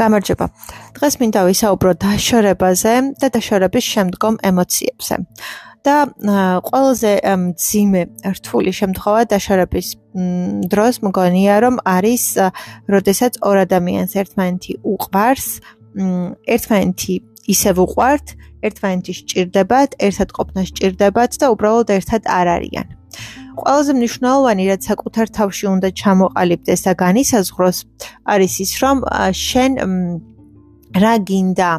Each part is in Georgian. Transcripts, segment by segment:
გამარჯობა. დღეს მინდა ვისაუბრო დაშორებაზე და დაშორების შემდგომ ემოციებზე. და ყველაზე ძიმე რთული შემთხვევა დაშორების დროს მგონია რომ არის როდესაც ორ ადამიანს ერთმანეთი უყვარს, ერთმანეთი ისევ უყვართ, ერთმანეთი სჭირდებათ, ერთად ყოფნა სჭირდებათ და უბრალოდ ერთად არ არიან. ყველაზე მნიშვნელოვანი რაც საკუთარ თავში უნდა ჩამოყალიბდეს და განისაზღვროს არის ის რომ შენ რა გინდა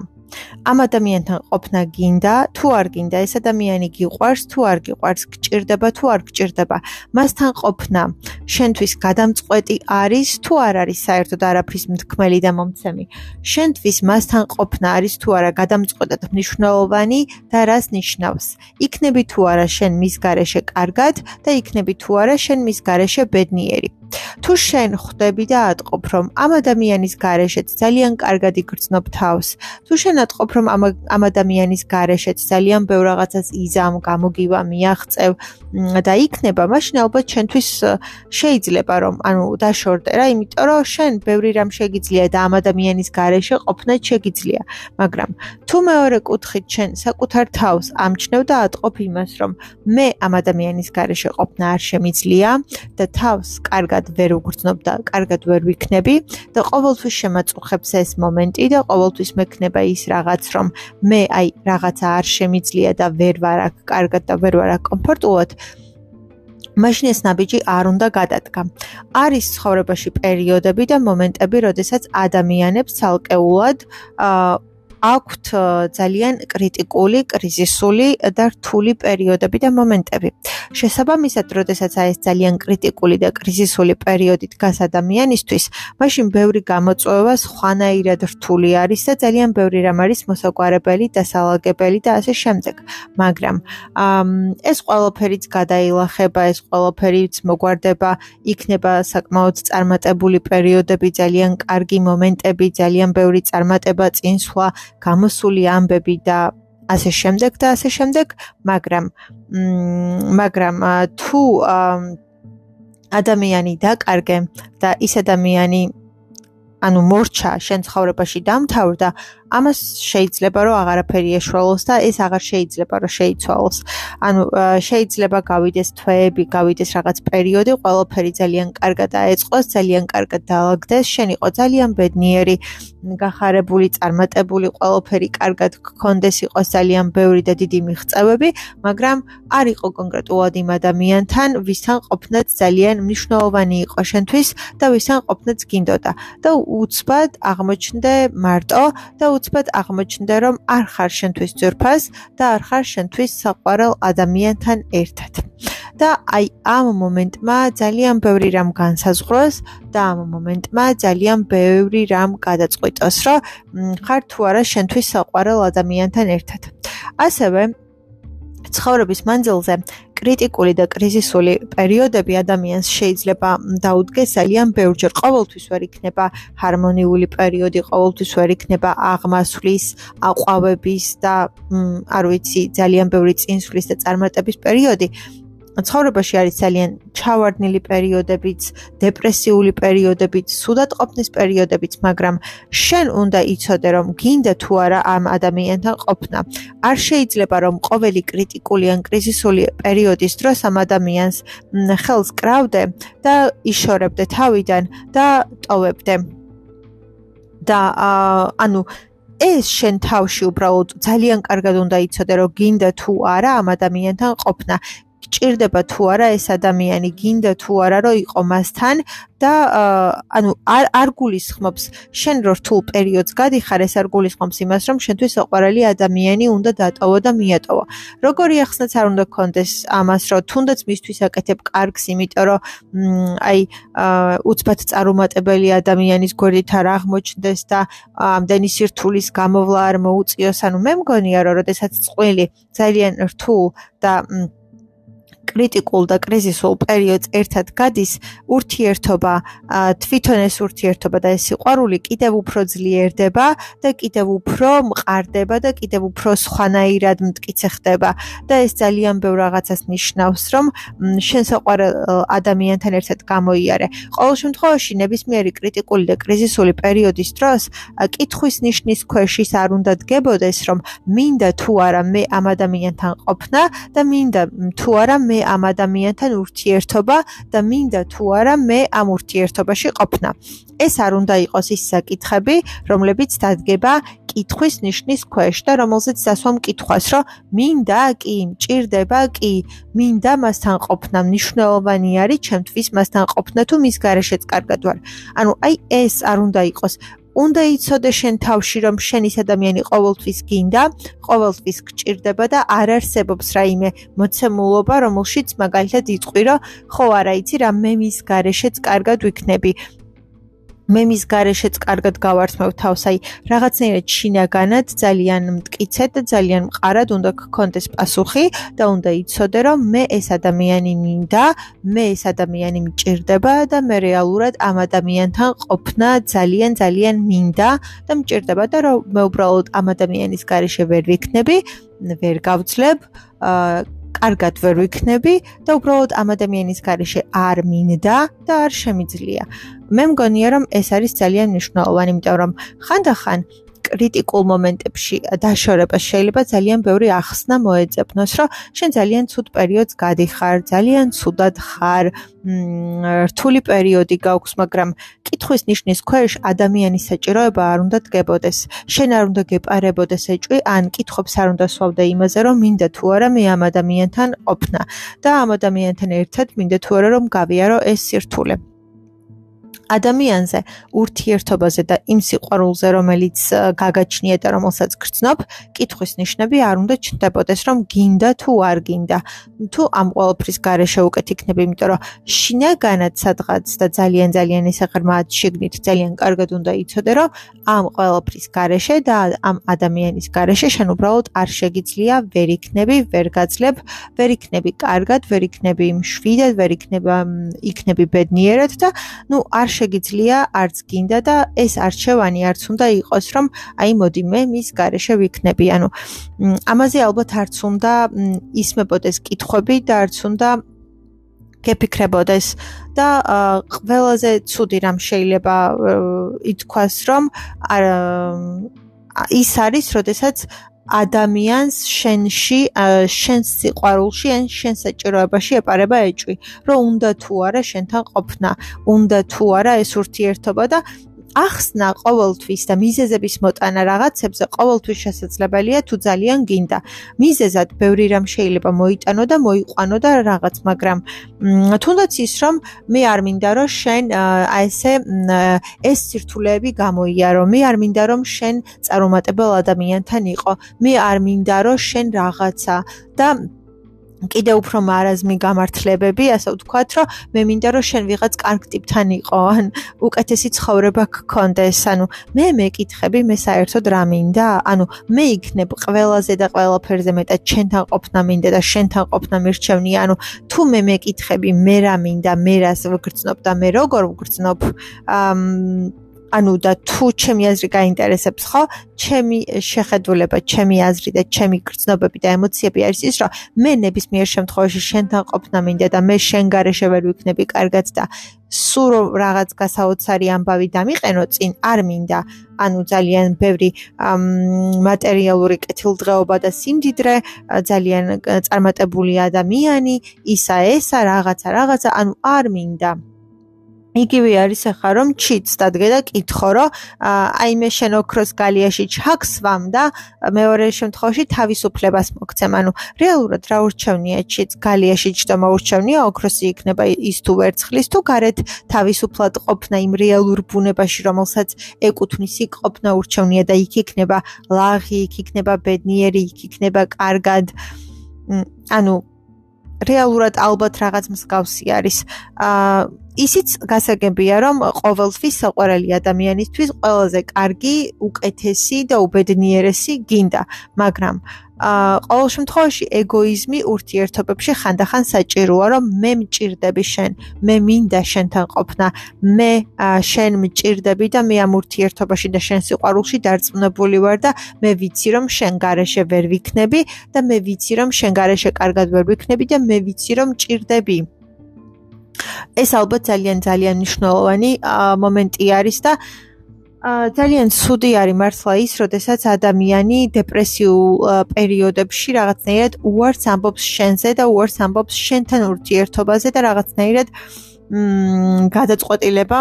ამ ადამიანთან ყოფნა გინდა, თუ არ გინდა, ეს ადამიანი გიყვარს, თუ არ გიყვარს, გჭირდება, თუ არ გჭირდება. მასთან ყოფნა შენთვის გადამწყვეტი არის, თუ არ არის საერთოდ არაფრის მთქმელი და მომცემი. შენთვის მასთან ყოფნა არის თუ არა გადამწყვეტად მნიშვნელოვანი და რას ნიშნავს? იქნები თუ არა შენ მის გარეშე კარგად და იქნები თუ არა შენ მის გარეშე ბედნიერი. თუ შენ ხვდები და ატყობ რომ ამ ადამიანის გარეშეც ძალიან კარგად იგრძნობ თავს. თუ შენ ატყობ რომ ამ ამ ადამიანის გარეშეც ძალიან ბევრ რაღაცას იზამ გამოგივა მიაღწევ და იქნება მაშინ ალბათ შენთვის შეიძლება რომ ანუ დაშორდე რა იმიტომ რომ შენ ბევრი რამ შეგიძლია და ამ ადამიანის გარეშე ყოფნა შეგიძლია მაგრამ თუ მეორე კუთხით შენ საკუთარ თავს ამჩნევ და ატყობ იმას რომ მე ამ ადამიანის გარეშე ყოფნა არ შემიძლია და თავს კარგად კარგად ვერ უგრძნობ და კარგად ვერ ვიქნები და ყოველთვის შემაწუხებს ეს მომენტი და ყოველთვის მექნება ის რაღაც რომ მე აი რაღაცა არ შემიძლია და ვერ ვარ აქ კარგად და ვერ ვარ აქ კომფორტულად მაშინ ეს ნაბიჯი არ უნდა გადადგა. არის ცხოვრებაში პერიოდები და მომენტები, როდესაც ადამიანებს ცალკეულად აა აქვთ ძალიან კრიტიკული, კრიზისული და რთული პერიოდები და მომენტები. შესაბამისად, როდესაც აი ეს ძალიან კრიტიკული და კრიზისული პერიოდი დგას ადამიანისთვის, მაშინ ბევრი გამოწვევა სხვანაირად რთული არის და ძალიან ბევრი რამ არის მოსაგვარებელი, დასალაგებელი და ასე შემდეგ. მაგრამ ეს ყველაფერიც გადაილახება, ეს ყველაფერიც მოგვარდება, იქნება საკმაოდ წარმატებული პერიოდები, ძალიან კარგი მომენტები, ძალიან ბევრი წარმატება წინსვლა გამოსული ამბები და ასე შემდეგ და ასე შემდეგ, მაგრამ მაგრამ თუ ადამიანი დაკარგე და ის ადამიანი ანუ მორჩა შენ ცხოვრებაში დამთავრდა, ამას შეიძლება რომ აღარაფერი ეშველოს და ეს აღარ შეიძლება რომ შეიცვალოს. ანუ შეიძლება გავიდეს თვეები, გავიდეს რაღაც პერიოდი, ყველაფერი ძალიან კარგად დაეწყოს, ძალიან კარგად დაალაგდეს, შენ იყო ძალიან ბედნიერი, გახარებული, წარმატებული, ყველაფერი კარგად გქონდეს, იყოს ძალიან ბევრი და დიდი მიღწევები, მაგრამ არ იყო კონკრეტულად იმ ადამიანთან, ვისთან ყოფნაც ძალიან მნიშვნელოვანი იყო შენთვის და ვისთან ყოფნაც გინდოდა. და უცბად აღმოჩნდე მარტო და უცბად აღმოჩნდა, რომ არ ხარ შენთვის ძვირფას და არ ხარ შენთვის საყვარელ ადამიანთან ერთად. და აი ამ მომენტმა ძალიან ბევრი რამ განსაზღვროს და ამ მომენტმა ძალიან ბევრი რამ გადაწყვიტოს, რომ ხარ თუ არა შენთვის საყვარელ ადამიანთან ერთად. ასევე ცხოვრების მანძილზე კრიტიკული და კრიზისული პერიოდები ადამიანს შეიძლება დაუდგეს ძალიან ბევრჯერ. ყოველთვის ვერ იქნება ჰარმონიული პერიოდი, ყოველთვის ვერ იქნება აღმასვლის, აყვავების და არ ვიცი, ძალიან ბევრი წინსვლის და წარმატების პერიოდი. ცხოვრებაში არის ძალიან ჩავარდნილი პერიოდებიც, დეპრესიული პერიოდებიც, სუდად ყოფნის პერიოდებიც, მაგრამ შენ უნდა იცოდე, რომ გინდა თუ არა ამ ადამიანთან ყოფნა. არ შეიძლება რომ ყოველი კრიტიკული ან კრიზისული პერიოდის დროს ამ ადამიანს ხელს კრავდე და იშორებდე თავიდან და ტოვებდე. და ანუ ეს შენ თავში უბრალოდ ძალიან კარგად უნდა იცოდე რომ გინდა თუ არა ამ ადამიანთან ყოფნა გჭირდება თუ არა ეს ადამიანი, გინდა თუ არა რომ იყო მასთან და ანუ არ არ გულისხმობს შენ რო რთულ პერიოდს გადიხარ, ეს არ გულისხმობს იმას, რომ შენთვის საყვარელი ადამიანი უნდა დატოვო და მიატოვო. როგორი ახსნაც არ უნდა კონდეს ამას, რომ თუნდაც მისთვის აკეთებ კარგს, იმიტომ რომ აი უცბად წარუმატებელი ადამიანის გვერდით არ აღმოჩნდეს და ამდენი სირთულის გამოვლა არ მოუწიოს. ანუ მე მგონია რომ შესაძ წყვილი ძალიან რთულ და კრიტიკულ და კრიზისულ პერიოდს ერთად გადის, ურთიერთობა, თვითონ ეს ურთიერთობა და ეს სიყვარული კიდევ უფრო ძლიერდება და კიდევ უფრო მყარდება და კიდევ უფრო სხვანაირად მტკიცე ხდება და ეს ძალიან ბევრ რაღაცას ნიშნავს, რომ შენ საყვარელ ადამიანთან ერთად გამოიარე. ყოველ შემთხვევაში ნებისმიერი კრიტიკული და კრიზისული პერიოდის დროს კითხვის ნიშნის ქვეშ ის არ უნდა დგებოდეს, რომ მინდა თუ არა მე ამ ადამიანთან ყოფნა და მინდა თუ არა მე ამ ადამიანთან ურთიერთობა და მინდა თუ არა მე ამ ურთიერთობაში ყოფნა. ეს არ უნდა იყოს ის საკითხები, რომლებიც დადგება კითხვის ნიშნის ქვეშ და რომელზეც დასვამ კითხვას, რომ მინდა კი, მჭირდება კი, მინდა მასთან ყოფნა, მნიშვნელოვანი არის ჩემთვის მასთან ყოფნა თუ მის garaშეც კარგად ვარ. ანუ აი ეს არ უნდა იყოს უნდა იცოდე შენ თავში რომ შენ ის ადამიანი ყოველთვის გინდა, ყოველთვის გჭირდება და არ არსებობს რაიმე მოცემულობა, რომელშიც მაგალითად იტყვი რომ ხო არა იცი რა მე მის garaშეც კარგად ვიქნები. მე მის გარეშეც კარგად გავარწმევ თავს, აი, რაღაცნაირად შინაგანად ძალიან მткиცეთ და ძალიან მყარად უნდა გქონდეს პასუხი და უნდა იცოდე, რომ მე ეს ადამიანი მინდა, მე ეს ადამიანი მჭირდება და მე რეალურად ამ ადამიანთან ყოფნა ძალიან ძალიან მინდა და მჭირდება და რომ მე უბრალოდ ამ ადამიანის გარეშე ვერ ვიქნები, ვერ გავძლებ, აა კარგად ვერ ვიქნები და უბრალოდ ამ ადამიანის garaშე არ მინდა და არ შემიძლია. მე მგონია რომ ეს არის ძალიან მნიშვნელოვანი, იმიტომ რომ ხანდახან კრიტიკულ მომენტებში დაშორება შეიძლება ძალიან ბევრი ახსნა მოეწებნოს, რომ შენ ძალიან ცუდ პერიოდს გადიხარ, ძალიან ცუდად ხარ, რთული პერიოდი გაქვს, მაგრამ კითხვის ნიშნის ქვეშ ადამიანის საჭიროება არ უნდა დგებოდეს. შენ არ უნდა გეპარებოდეს ეჭვი, ან კითხობს არ უნდა სვავდე იმაზე, რომ მინდა თუ არა მე ამ ადამიანთან ყოფნა და ამ ადამიანთან ერთად მინდა თუ არა რომ გავიარო ეს სირთულე. ადამიანზე, ურთიერთობაზე და იმ სიყვარულზე, რომელიც გაგაჩნია და რომელსაც გრძნობ, კითხვის ნიშნები არ უნდა ჩნდებოდეს, რომ გინდა თუ არ გინდა. თუ ამ ყოველფრის garaშე უკეთ იქნება, იმიტომ რომ შინაგანად სადღაც და ძალიან ძალიან ისე ღრმად შეგნით ძალიან კარგად უნდა იცოდე, რომ ამ ყოველფრის garaშე და ამ ადამიანის garaშე შენ უბრალოდ არ შეგიძლია ვერ იქნები, ვერ გაძლებ, ვერ იქნები კარგად, ვერ იქნები მშვიდად, ვერ იქნება იქნები ბედნიერად და ნუ არ შეგიძლია არც გინდა და ეს არჩევანი არც უნდა იყოს რომ აი მოდი მე მის garaშე ვიქნები. ანუ ამაზე ალბათ არც უნდა ისმებოდეს კითხვები და არც უნდა გეფიქრებოდეს და ყველაზე ცუდი რამ შეიძლება ითქვას რომ ის არის როდესაც ადამიანს შენში შენს სიყვარულში ან შენს საჭიროებაში ეპარება ეჭვი. რომ უნდა თუ არა შენთან ყოფნა უნდა თუ არა ეს ურთიერთობა და ახსნა ყოველთვის და მიზეზების მოტანა რაღაცებზე ყოველთვის შესაძლებელია თუ ძალიან გინდა. მიზეზად ბევრი რამ შეიძლება მოიტანო და მოიყვანო და რაღაც, მაგრამ თუნდაც ის რომ მე არ მინდა რომ შენ აი ესე ეს სირთულეები გამოიარო. მე არ მინდა რომ შენ წარუმატებელ ადამიანთან იყო. მე არ მინდა რომ შენ რაღაცა და კიდე უფრო მარაზმი გამართლებები, ასე ვთქვათ, რომ მე მინდა რომ შენ ვიღაც კარგ ტიპთან იყო, ან უკეთესი ცხოვრება გქონდეს, ანუ მე მეკითხები, მე საერთოდ რა მინდა? ანუ მე იქნებ ყველაზე და ყველაფერზე მეტად შენთან ყოფნა მინდა და შენთან ყოფნა მირჩევნია, ანუ თუ მე მეკითხები, მე რა მინდა, მე რას ვგრძნობ და მე როგორ ვგრძნობ? აა ანუ და თუ ჩემი აზრი გაინტერესებს ხო, ჩემი შეხედულება, ჩემი აზრი და ჩემი გრძნობები და ემოციები არის ის, რომ მე ნებისმიერ შემთხვევაში შენთან ყოფნა მინდა და მე შენ garaშე ვერ ვიქნები კარგად და სულ რაღაც გასაოცარი ამბავი დამიყენო წინ არ მინდა. ანუ ძალიან ბევრი მატერიალური კეთილდღეობა და სიმდიდრე ძალიან წარმატებული ადამიანი ისა ესა რაღაცა რაღაცა ანუ არ მინდა იგივე არის ახლა რომ ჩიც დადგე და კითხო რომ აი მე შენ ოქროს გალიაში ჩაქსვამ და მეორე შემთხვევაში თავისუფლებას მოგცემ ანუ რეალურად რა ურჩევნია ჩიც გალიაში ჩდომა ურჩევნია ოქროსი იქნება ის თუ ვერცხლის თუ გარეთ თავისუფლად ყოფნა იმ რეალურ ბუნებაში რომელსაც ეკუთვნის იქ ყოფნა ურჩევნია და იქ იქნება ლაღი იქ იქნება ბედნიერი იქ იქნება კარგად ანუ რეალურად ალბათ რაღაც მსგავსი არის. აა ისიც გასაგებია, რომ ყოველთვის საყვარელი ადამიანისთვის ყველაზე კარგი, უკეთესი და უბედნიერესი გინდა, მაგრამ აა ყოველ შემთხვევაში ეგოიზმი ურთიერთობებში ხანდახან საჭიროა, რომ მე მჭirdები შენ, მე მინდა შენთან ყოფნა, მე შენ მჭirdები და მე ამ ურთიერთობაში და შენ სიყვარულში დარწმუნებული ვარ და მე ვიცი რომ შენ garaშე ვერ ვიქნები და მე ვიცი რომ შენ garaშე კარგად ვერ ვიქნები და მე ვიცი რომ მჭirdები. ეს ალბათ ძალიან ძალიან მნიშვნელოვანი მომენტი არის და ძალიან ცუდი არის მართლა ის, როდესაც ადამიანი დეპრესიულ პერიოდებში რაღაცნაირად უარს ამბობს შენზე და უარს ამბობს შენთან ურთიერთობაზე და რაღაცნაირად მ გადაწყვეტილება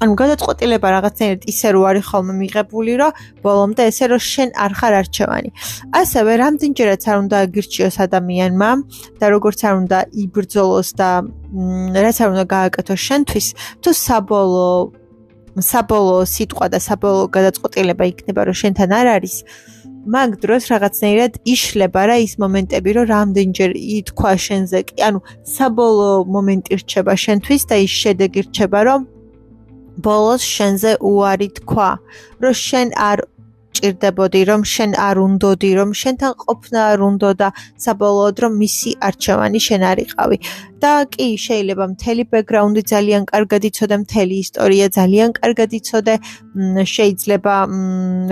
ანუ გადაწყვეტილება რაღაცნაირად ისე რო არის ხოლმე მიღებული, რომ ბოლომდე ესე რომ შენ არ ხარ არჩევანი. ასევე რამდენჯერაც არ უნდა აგირჩიოს ადამიანმა და როგორც არ უნდა იბრძოლოს და რაც არ უნდა გააკეთოს შენთვის, თუ საბოლოო საბოლოო სიტყვა და საბოლოო გადაწყვეტილება იქნება, რომ შენთან არ არის, მაგ დროს რაღაცნაირად იშლება რა ის მომენტები, რომ რამდენჯერ ითქვა შენზე, ანუ საბოლოო მომენტი რჩება შენთვის და ის შედეგი რჩება, რომ ბოლოს შენზე უარი თქვა, რომ შენ არ ჭირდებოდი რომ შენ არ უნდოდი რომ შენთან ყოფნა არ უნდა და საბოლოოდ რომ მისი არჩევანი შენ არიყავი და კი შეიძლება მთელი ბექგრაუნდი ძალიან კარგად იცოდე მთელი ისტორია ძალიან კარგად იცოდე. შეიძლება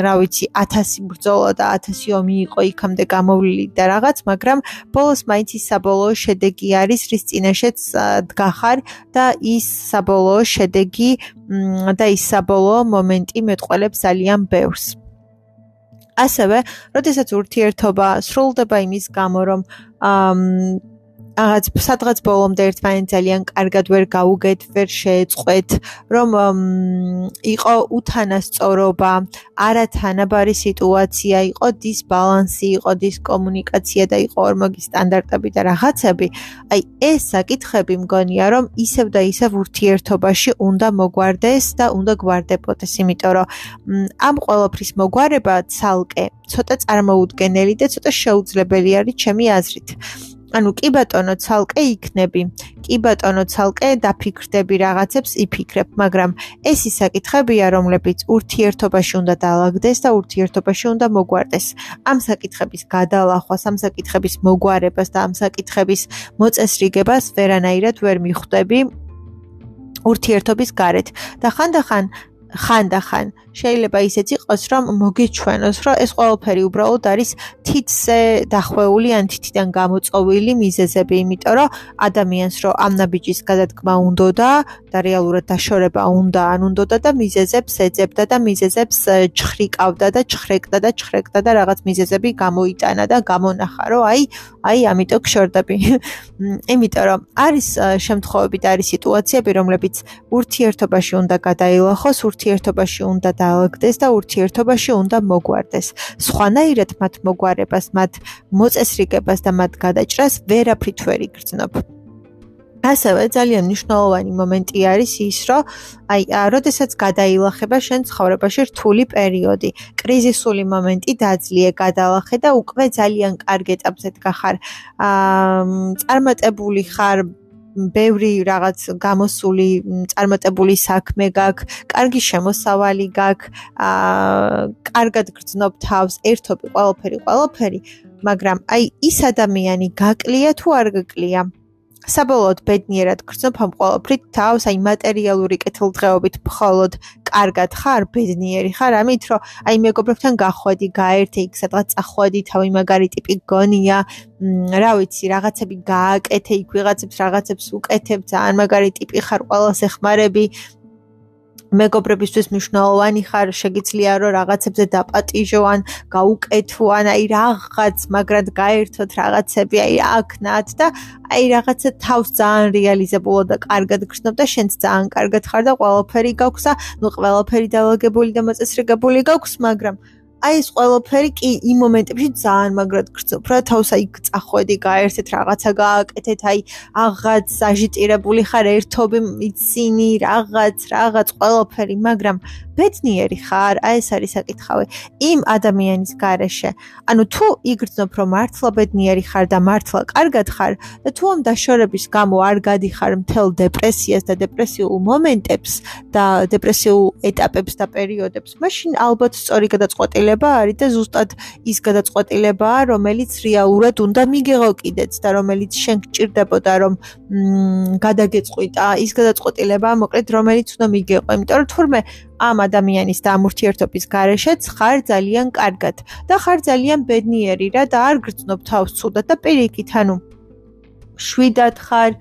რა ვიცი 1000 ბრძოლა და 1000 ომი იყო იქამდე გამოვლილი და რაღაც მაგრამ ბოლოს მაინც ის საბოლოო შედეგი არის რის წინაშეც დგახარ და ის საბოლოო შედეგი და ის საბოლოო მომენტი მეტყველებს ძალიან ბევრს ასევე, როდესაც ურთიერთობა სრულდება იმის გამო, რომ აა რაღაც სადღაც ბოლომდე ერთმანეთს ძალიან კარგად ვერ გაუგეთ, ვერ შეეწყვეთ, რომ იყო უთანასწორობა, არათანაბარი სიტუაცია, იყო დისბალანსი, იყო დისკომუნიკაცია და იყო ორმოგი სტანდარტები და რაღაცები. აი, ეს საკითხები მგონია, რომ ისევ და ისევ ურთიერთობაში უნდა მოგვარდეს და უნდა გვარდებოდეს, იმიტომ რომ ამ ყოველფრის მოგვარება ცალკე ცოტა წარმოუდგენელი და ცოტა შეუძლებელი არის ჩემი აზრით. ანუ კი ბატონო ცალკე იქნები. კი ბატონო ცალკე დაფიქრდები რაღაცებს იფიქრებ მაგრამ ეს ის საკითხებია რომლებიც ურთიერთობაში უნდა დაალაგდეს და ურთიერთობაში უნდა მოგვარდეს. ამ საკითხების გადალახვას ამ საკითხების მოგვარებას და ამ საკითხების მოწესრიგებას ვერანაირად ვერ მიხვდები ურთიერთობის გარეთ. და ხანდახან ხანდახან შეიძლება ისეც იყოს რომ მოგიჩვენოს რომ ეს ყველაფერი უბრალოდ არის თითზე დახვეული ან თითიდან გამოწოვილი მიზეზები იმიტომ რომ ადამიანს რომ ამ ნაბიჯის გადადგმა უნდოდა და რეალურად დაშორება უნდა ან უნდოდა და მიზეზებს ეძებდა და მიზეზებს ჩხრიკავდა და ჩხრეკდა და ჩხრეკდა და რაღაც მიზეზები გამოიტანა და გამონახა რომ აი აი ამიტომ გშორდები. იმიტომ რომ არის შემთხვევები და არის სიტუაციები რომლებიც ურთიერთობაში უნდა გადაილახოს ურთიერთობაში უნდა დაალაგდეს და ურთიერთობაში უნდა მოგვარდეს. სხვანაირად მათ მოგვარებას, მათ მოწესრიგებას და მათ გადაჭრას ვერაფრით ვერ იგრძნობ. ასევე ძალიან მნიშვნელოვანი მომენტი არის ის, რომ აი, როდესაც გადაილახება შენ ცხოვრებაში რთული პერიოდი, კრიზისული მომენტი დაძლია, გადალახე და უკვე ძალიან კარგ ეტაპზე დგახარ. აა წარმატებული ხარ ბევრი რაღაც გამოსული წარმატებული საქმე გაქვს, კარგი შემოსავალი გაქვს, აა კარგად გრძნობ თავს, ერთობი ყველაფერი, ყველაფერი, მაგრამ აი ის ადამიანი გაკლია თუ არ გაკლია? საბოლოოდ ბედნიერად გრძნობ ამ ყოველფრით თავს, აი მატერიალური კეთილდღეობით მხოლოდ კარგად ხარ, ბედნიერი ხარ, ამით რომ აი მეგობრებთან გახვედი, გაერთე იქ სადღაც წახვედი, თავი მაგარი ტიპი გონია, რა ვიცი, რაღაცები გააკეთე, იქ ვიღაცებს რაღაცებს უკეთებ, ძალიან მაგარი ტიპი ხარ, ყველას ეხმარები, მეგობრებისთვის მნიშვნელოვანი ხარ, შეგიძლია რომ რაღაცებზე დაპატიჟო ან გაუკეთო ან აი რაღაც მაგრად გაერთოთ რაღაცები, აი აქნათ და აი რაღაცა თავს ძალიან რეალიზებულად და კარგად გრძნობ და შენც ძალიან კარგად ხარ და ყველაფერი გაქვს და ნუ ყველაფერი დაალაგებული და მოწესრიგებული გაქვს, მაგრამ აი ეს ყველაფერი კი იმ მომენტებში ძალიან მაგრად გრძნობ რა თავს აი წახვედი გაერთეთ რაღაცა გააკეთეთ აი აღაც აჟიტირებული ხარ ერთობი მიცინი რაღაც რაღაც ყველაფერი მაგრამ ბედნიერი ხარ? აი ეს არის საკითხავი. იმ ადამიანის garaშე. ანუ თუ იგრძნობ რომ მართლა ბედნიერი ხარ და მართლა კარგად ხარ და თუ ამ დაშორების გამო არ გადიხარ მთელ დეპრესიას და დეპრესიულ მომენტებს და დეპრესიულ ეტაპებს და პერიოდებს, მაშინ ალბათ სწორი გადაწყვეტილება არის და ზუსტად ის გადაწყვეტილებაა, რომელიც რეალურად უნდა მიგეღო კიდეც და რომელიც შენ გჭირდებოდა რომ გადაგეწყვიტა, ის გადაწყვეტილებაა, მოკლედ რომელიც უნდა მიგეღო, იმიტომ რომ თურმე ამ ადამიანის და ამ ურთიერთობის გარეშეც ხარ ძალიან კარგად და ხარ ძალიან ბედნიერი რა და არ გრძნობ თავს ცუდად და პირიქით ანუ შვიდად ხარ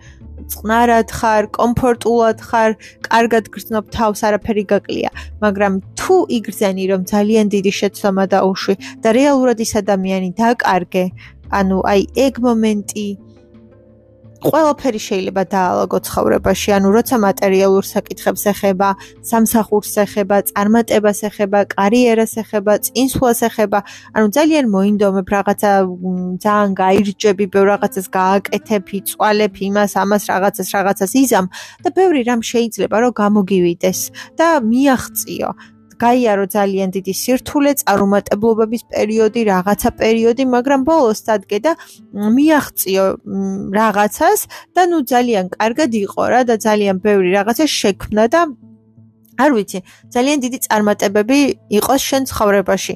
წნარად ხარ, კომფორტულად ხარ, კარგად გრძნობ თავს, არაფერი გაკლია, მაგრამ თუ იგრძენი რომ ძალიან დიდი შეცდომა და უშვი და რეალურად ის ადამიანი დაკარგე, ანუ აი ეგ მომენტი ყველაფერი შეიძლება დაალაგო ცხოვრებაში, ანუ როცა მატერიალურ საკითხებს ეხება, სამსახურს ეხება, წარმატებას ეხება, კარიერას ეხება, წინსვლას ეხება, ანუ ძალიან მოინდომებ რაღაცა ძალიან გაირჯები, ბევრ რაღაცას გააკეთებ, იწვალებ იმას, ამას რაღაცას, რაღაცას იზამ და ბევრი რამ შეიძლება რომ გამოგივიდეს და მიაღწიო. გაიარო ძალიან დიდი სირთულე, წარუმატებლობების პერიოდი, რაღაცა პერიოდი, მაგრამ ბოლოს დადგე და მიაღწიო რაღაცას და ნუ ძალიან კარგად იყო რა და ძალიან ბევრი რაღაცა შექმნა და არ ვიცი, ძალიან დიდი წარმატებები იყოს შენ ცხოვრებაში.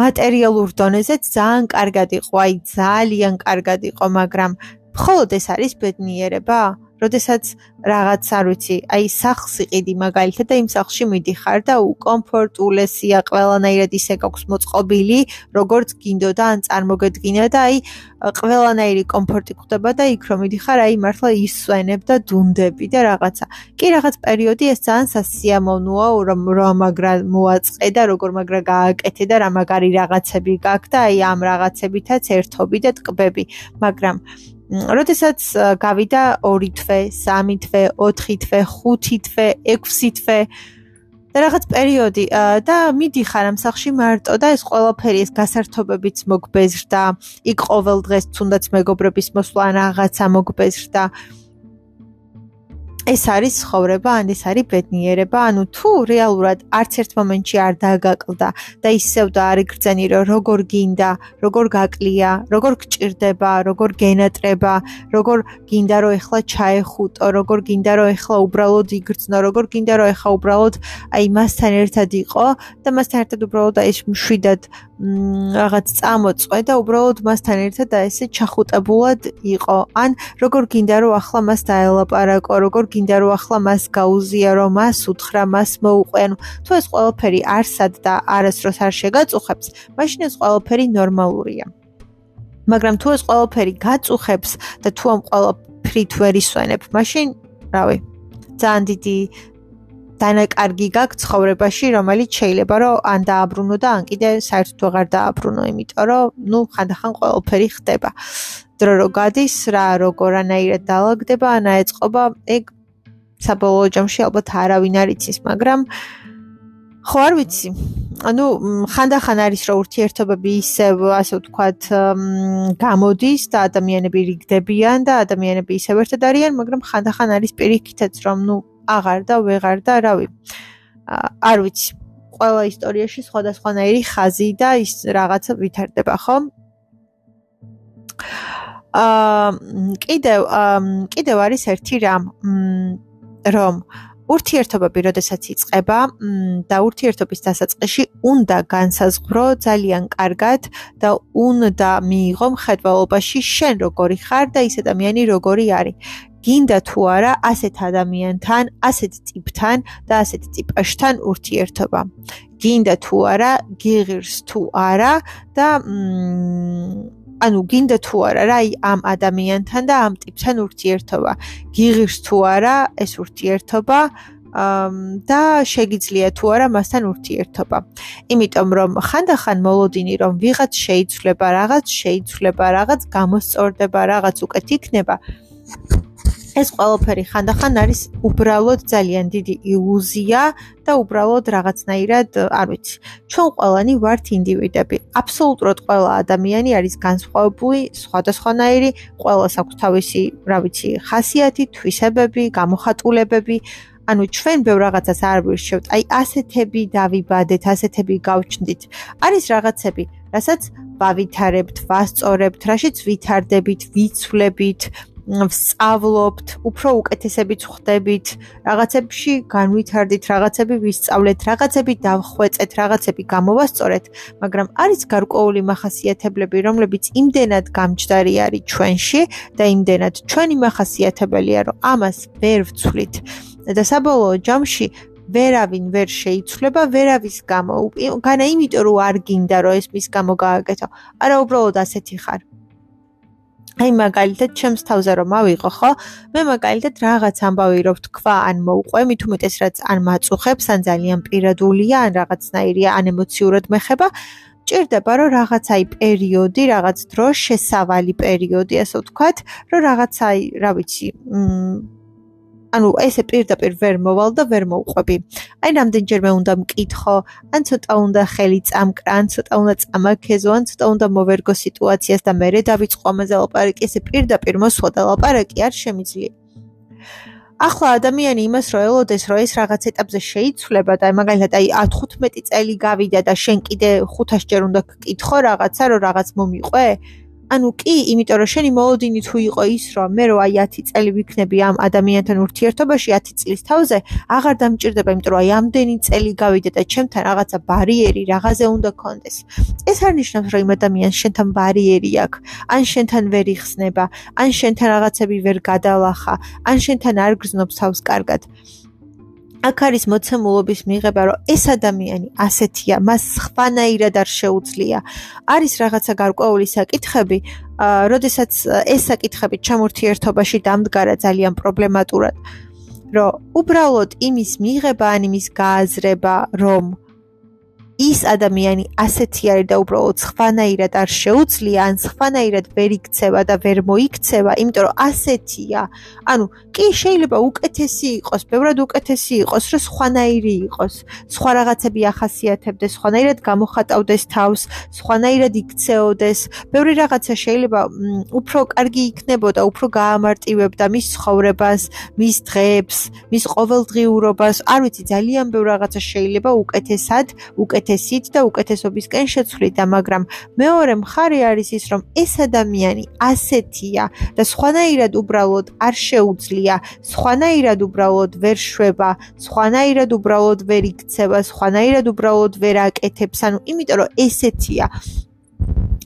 მატერიალურ დონეზეც ძალიან კარგად იყო, აი ძალიან კარგად იყო, მაგრამ მხოლოდ ეს არის ბედნიერება? როდესაც რაღაც არ ვიცი, აი სახს იყიდი მაგალითად და იმ სახში მიდიხარ და უკომფორტულესია ყველანაირად ისე გაქვს მოწყობილი, როგორც გინდოდა ან წარმოგედგინა და აი ყველანაირი კომფორტი ხვდება და იქ რომ მიდიხარ, აი მართლა ისვენებ და დუნდები და რაღაცა. კი რაღაც პერიოდი ეს ძალიან სასიამოვნოა, რომ რა მაგრა მოაწყე და როგორ მაგრა გააკეთე და რა მაგარი რაღაცები გაქვს და აი ამ რაღაცებითაც ერთობი და ტკბები, მაგრამ როდესაც გავიდა 2 თვე, 3 თვე, 4 თვე, 5 თვე, 6 თვე და რაღაც პერიოდი და მიდიხარ ამ სახში მარტო და ეს ყველაფერი ეს გასართობებიც მოგბეზრდა. იქ ყოველ დღეს თუნდაც მეგობრების მოსვლა რაღაცა მოგბეზრდა. ეს არის ცხოვრება, ან ეს არის ბედნიერება, ანუ თუ რეალურად არც ერთ მომენტში არ დაგაკლდა და ისევ და არ იგრძენი, რომ როგორ გინდა, როგორ გაკლია, როგორ გჭირდება, როგორ გენატრება, როგორ გინდა რომ ეხლა ჩაეხუტო, როგორ გინდა რომ ეხლა უბრალოდ იგრძნო, როგორ გინდა რომ ეხლა უბრალოდ აი მასთან ერთად იყო და მასთან ერთად უბრალოდ აი შვიდად რაღაც წამოწყვე და უბრალოდ მასთან ერთად და ესე ჩახუტებულად იყო. ან როგორ გინდა რომ ახლა მას დაელაპარაკო, როგორ გინდა რომ ახლა მას გაუზიარო, მას უთხრა, მას მოუყვე. ანუ თუ ეს ყველაფერი არსად და არასდროს არ შეგაწუხებს, მაშინ ეს ყველაფერი ნორმალურია. მაგრამ თუ ეს ყველაფერი გაწუხებს და თუ ამ ყველაფრით ვერ ისვენებ, მაშინ, რავი, ძალიან დიდი დანაკარგი გაქვს ცხოვრებაში, რომელიც შეიძლება რომ ან დააბრუნო და ან კიდე საერთოდ აღარ დააბრუნო, იმიტომ რომ ნუ ხანდახან ყველაფერი ხდება. დრო რო გადის, რა როგორანაირად დაალაგდება, ან აეწყობა, ეგ საბოლოო ჯამში ალბათ არავინ არ იცის, მაგრამ ხო არ ვიცი. ანუ ხანდახან არის რომ ურთიერთობები ისევ ასე ვთქვათ გამოდის და ადამიანები რიგდებიან და ადამიანები ისევ ერთად არიან, მაგრამ ხანდახან არის პირიქითაც რომ ნუ აღარ და ვეღარ და რავი. არ ვიცი. ყველა ისტორიაში სხვადასხვანაირი ხაზი და ის რაღაცა ვითარდება, ხო? აა კიდევ კიდევ არის ერთი რამ, რომ ურთიერთობები, როდესაც იწყება და ურთიერთობის დასაწყისში უნდა განსაზღვრო ძალიან კარგად და უნდა მიიღო მხედველობაში შენ როგორი ხარ და ის ადამიანი როგორი არის. გინდა თუ არა ასეთ ადამიანთან, ასეთ ტიპთან და ასეთ ტიპაშთან ურთიერთობა. გინდა თუ არა, გიღირს თუ არა და ანუ გინდა თუ არა რა ამ ადამიანთან და ამ ტიპთან ურთიერთობა. გიღირს თუ არა ეს ურთიერთობა და შეგიძლია თუ არა მასთან ურთიერთობა. იმიტომ რომ ხანდახან მოლოდინი რომ ვიღაც შეიცვლება, რაღაც შეიცვლება, რაღაც გამოსწორდება, რაღაც უკეთ იქნება. ეს ყველაფერი ხანდახან არის უბრალოდ ძალიან დიდი ილუზია და უბრალოდ რაღაცნაირად, არ ვიცი. ჩვენ ყველანი ვართ ინდივიდები. აბსოლუტურად ყველა ადამიანი არის განსხვავებული, სხვადასხვანაირი, ყველას აქვს თავისი, რა ვიცი, ხასიათი, თვისებები, გამოხატულებები. ანუ ჩვენ ბევრ რაღაცას არ ვირჩევთ. აი ასეთები დავიბადეთ, ასეთები გავჩნდით. არის რაღაცები, რასაც ვავითარებთ, ვასწორებთ, რაშიც ვითარდებით, ვიცვლებით, ვსწავლობთ, უფრო უკეთესებიც ხდებით, რაღაცებში განვითარდით, რაღაცები ვისწავლეთ, რაღაცები დავხვეწეთ, რაღაცები გამოვასწორეთ, მაგრამ არის გარკვეული მახასიათებლები, რომლებიც იმდენად გამჭდარი არის ჩვენში და იმდენად ჩვენი მახასიათებელია, რომ ამას ვერ ვცვლით. და საბოლოო ჯამში ვერავინ ვერ შეიცვლება ვერავის გამო. განა იმიტომ რომ არ გინდა რომ ეს მის გამო გააკეთო. არა, უბრალოდ ასეთი ხარ. აი მაგალითად ჩემს თავზე რომ ავიღო ხო? მე მაგალითად რაღაც ამბავი რო ვთქვა ან მოუყვე მით უმეტეს რაც ან მაწუხებს ან ძალიან პირადულია ან რაღაცნაირია ან ემოციურად მეხება ჭირდება რომ რაღაც აი პერიოდი რაღაც დრო შესავალი პერიოდი ასე ვთქვათ რომ რაღაც აი რა ვიცი მ ანუ ესე პირდაპირ ვერ მოვალ და ვერ მოვყვები. აი რამდენჯერმე უნდა მკითხო, ან ცოტა უნდა ხელი წამკრა, ან ცოტა უნდა წამაქეზო, ან ცოტა უნდა მოვერგო სიტუაციას და მერე დავიწყო ამაზე ლაპარაკი, ესე პირდაპირ მოსვლა და ლაპარაკი არ შემიძლია. ახლა ადამიანი იმას რო ელოდეს, რომ ეს რაღაც ეტაპზე შეიცვლება და მაგალითად აი 15 წელი გავიდა და შენ კიდე 500 ჯერ უნდა გკითხო რაღაცა, რომ რაღაც მომიყვე? ანუ კი, იმიტომ რომ შენი მოლოდინი თუ იყო ის, რომ მე რო აი 10 წელი ვიქნები ამ ადამიანთან ურთიერთობაში 10 წლის თავზე, აღარ დამჭირდება, იმიტომ რომ აი ამდენი წელი გავიდა და ჩემთან რაღაცა ბარიერი რაღაცე უნდა კონდეს. ეს არ ნიშნავს, რომ იმ ადამიანს შენთან ბარიერი აქვს, ან შენთან ვერ იხსნება, ან შენთან რაღაცები ვერ გადალახა, ან შენთან არ გრძნობს თავს კარგად. აქ არის მოცემულობის მიღება, რომ ეს ადამიანი ასეთია, მას სხვანაირად არ შეუძლია. არის რაღაცა გარკვეული საკითხები, როდესაც ეს საკითხები ჩამურთიერთობაში დამდგარა ძალიან პრობლემატურად, რომ უბრალოდ იმის მიღება ან იმის გააზრება, რომ ის ადამიანი ასეთი არის და უბრალოდ სხვანაირად არ შეუძლია ან სხვანაირად ვერ იქცევა და ვერ მოიქცევა, იმიტომ რომ ასეთია. ანუ კი შეიძლება უკეთესი იყოს, ბევრად უკეთესი იყოს, რომ სხვანაირი იყოს. სხვა რაღაცები ახასიათებდეს, სხვანაირად გამოხატავდეს თავს, სხვანაირად იქცეოდეს. ბევრი რაღაცა შეიძლება უფრო კარგი იქნებოდა, უფრო გაამარტივებდა მის ცხოვრებას, მის დღეებს, მის ყოველდღიურობას. არ ვიცი, ძალიან ბევრ რაღაცა შეიძლება უკეთესად, უკეთ უკეთესით და უკეთესობისკენ შეცვლიდა, მაგრამ მეორე მხარე არის ის, რომ ეს ადამიანი ასეთია და სხვანაირად უბრალოდ არ შეუძლია, სხვანაირად უბრალოდ ვერ შვება, სხვანაირად უბრალოდ ვერ იქცევა, სხვანაირად უბრალოდ ვერ აკეთებს, ანუ იმიტომ რომ ესეთია.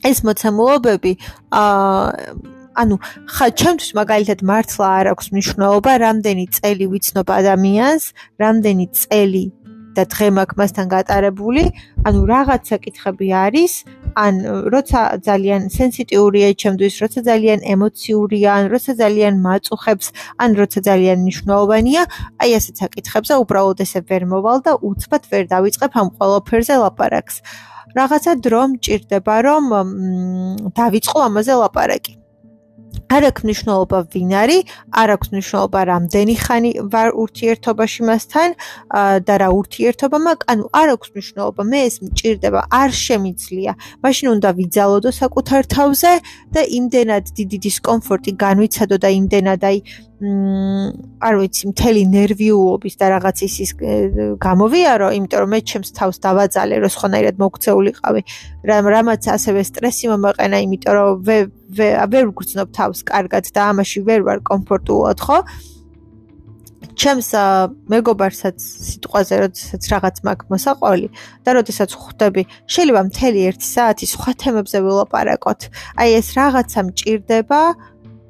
ეს მოცემულობები აა ანუ ხა ჩემთვის მაგალითად მართლა არ აქვს მნიშვნელობა რამდენი წელი ვიცნობ ადამიანს, რამდენი წელი და დღე მაქვს მასთან გატარებული, ანუ რაღაც საკითხები არის, ან როცა ძალიან სენსიტიურია ჩემთვის, როცა ძალიან ემოციურია, ან როცა ძალიან მაწუხებს, ან როცა ძალიან მნიშვნელოვანია, აი ასეთ საკითხებზე უბრალოდ ესე ვერ მოვალ და უცბად ვერ დავიწყებ ამ ყველაფერზე ლაპარაკს. რაღაცა დრო მჭირდება, რომ დავიწყო ამაზე ლაპარაკი. არ აქვს მნიშვნელობა ვინ არის, არ აქვს მნიშვნელობა რამდენი ხანი ვარ ურთიერთობაში მასთან და რა ურთიერთობა მაქვს, ანუ არ აქვს მნიშვნელობა, მე ეს მჭირდება, არ შემიძლია. მაშინ უნდა ვიძალოდო საკუთარ თავზე და იმდენად დიდი დისკომფორტი განვიცადო და იმდენად აი არ ვიცი, მთელი ნერვიულობის და რაღაც ისის გამოვიარო, იმიტომ რომ მე ჩემს თავს დავაძალე, რომ ხონაირად მოგცეულიყავი. რამაც ასევე სტრესი მომაყენა, იმიტომ რომ ვერ ვგრძნობ თავს კარგად და ამაში ვერ ვარ კომფორტულად, ხო? ჩემს მეგობარსაც სიტყვაზე როდესაც რაღაც მაქვს მოსაყვალი და როდესაც ხვდები, შეიძლება მთელი 1 საათი სხვა თემებზე ვილაპარაკოთ. აი ეს რაღაცა მჭირდება,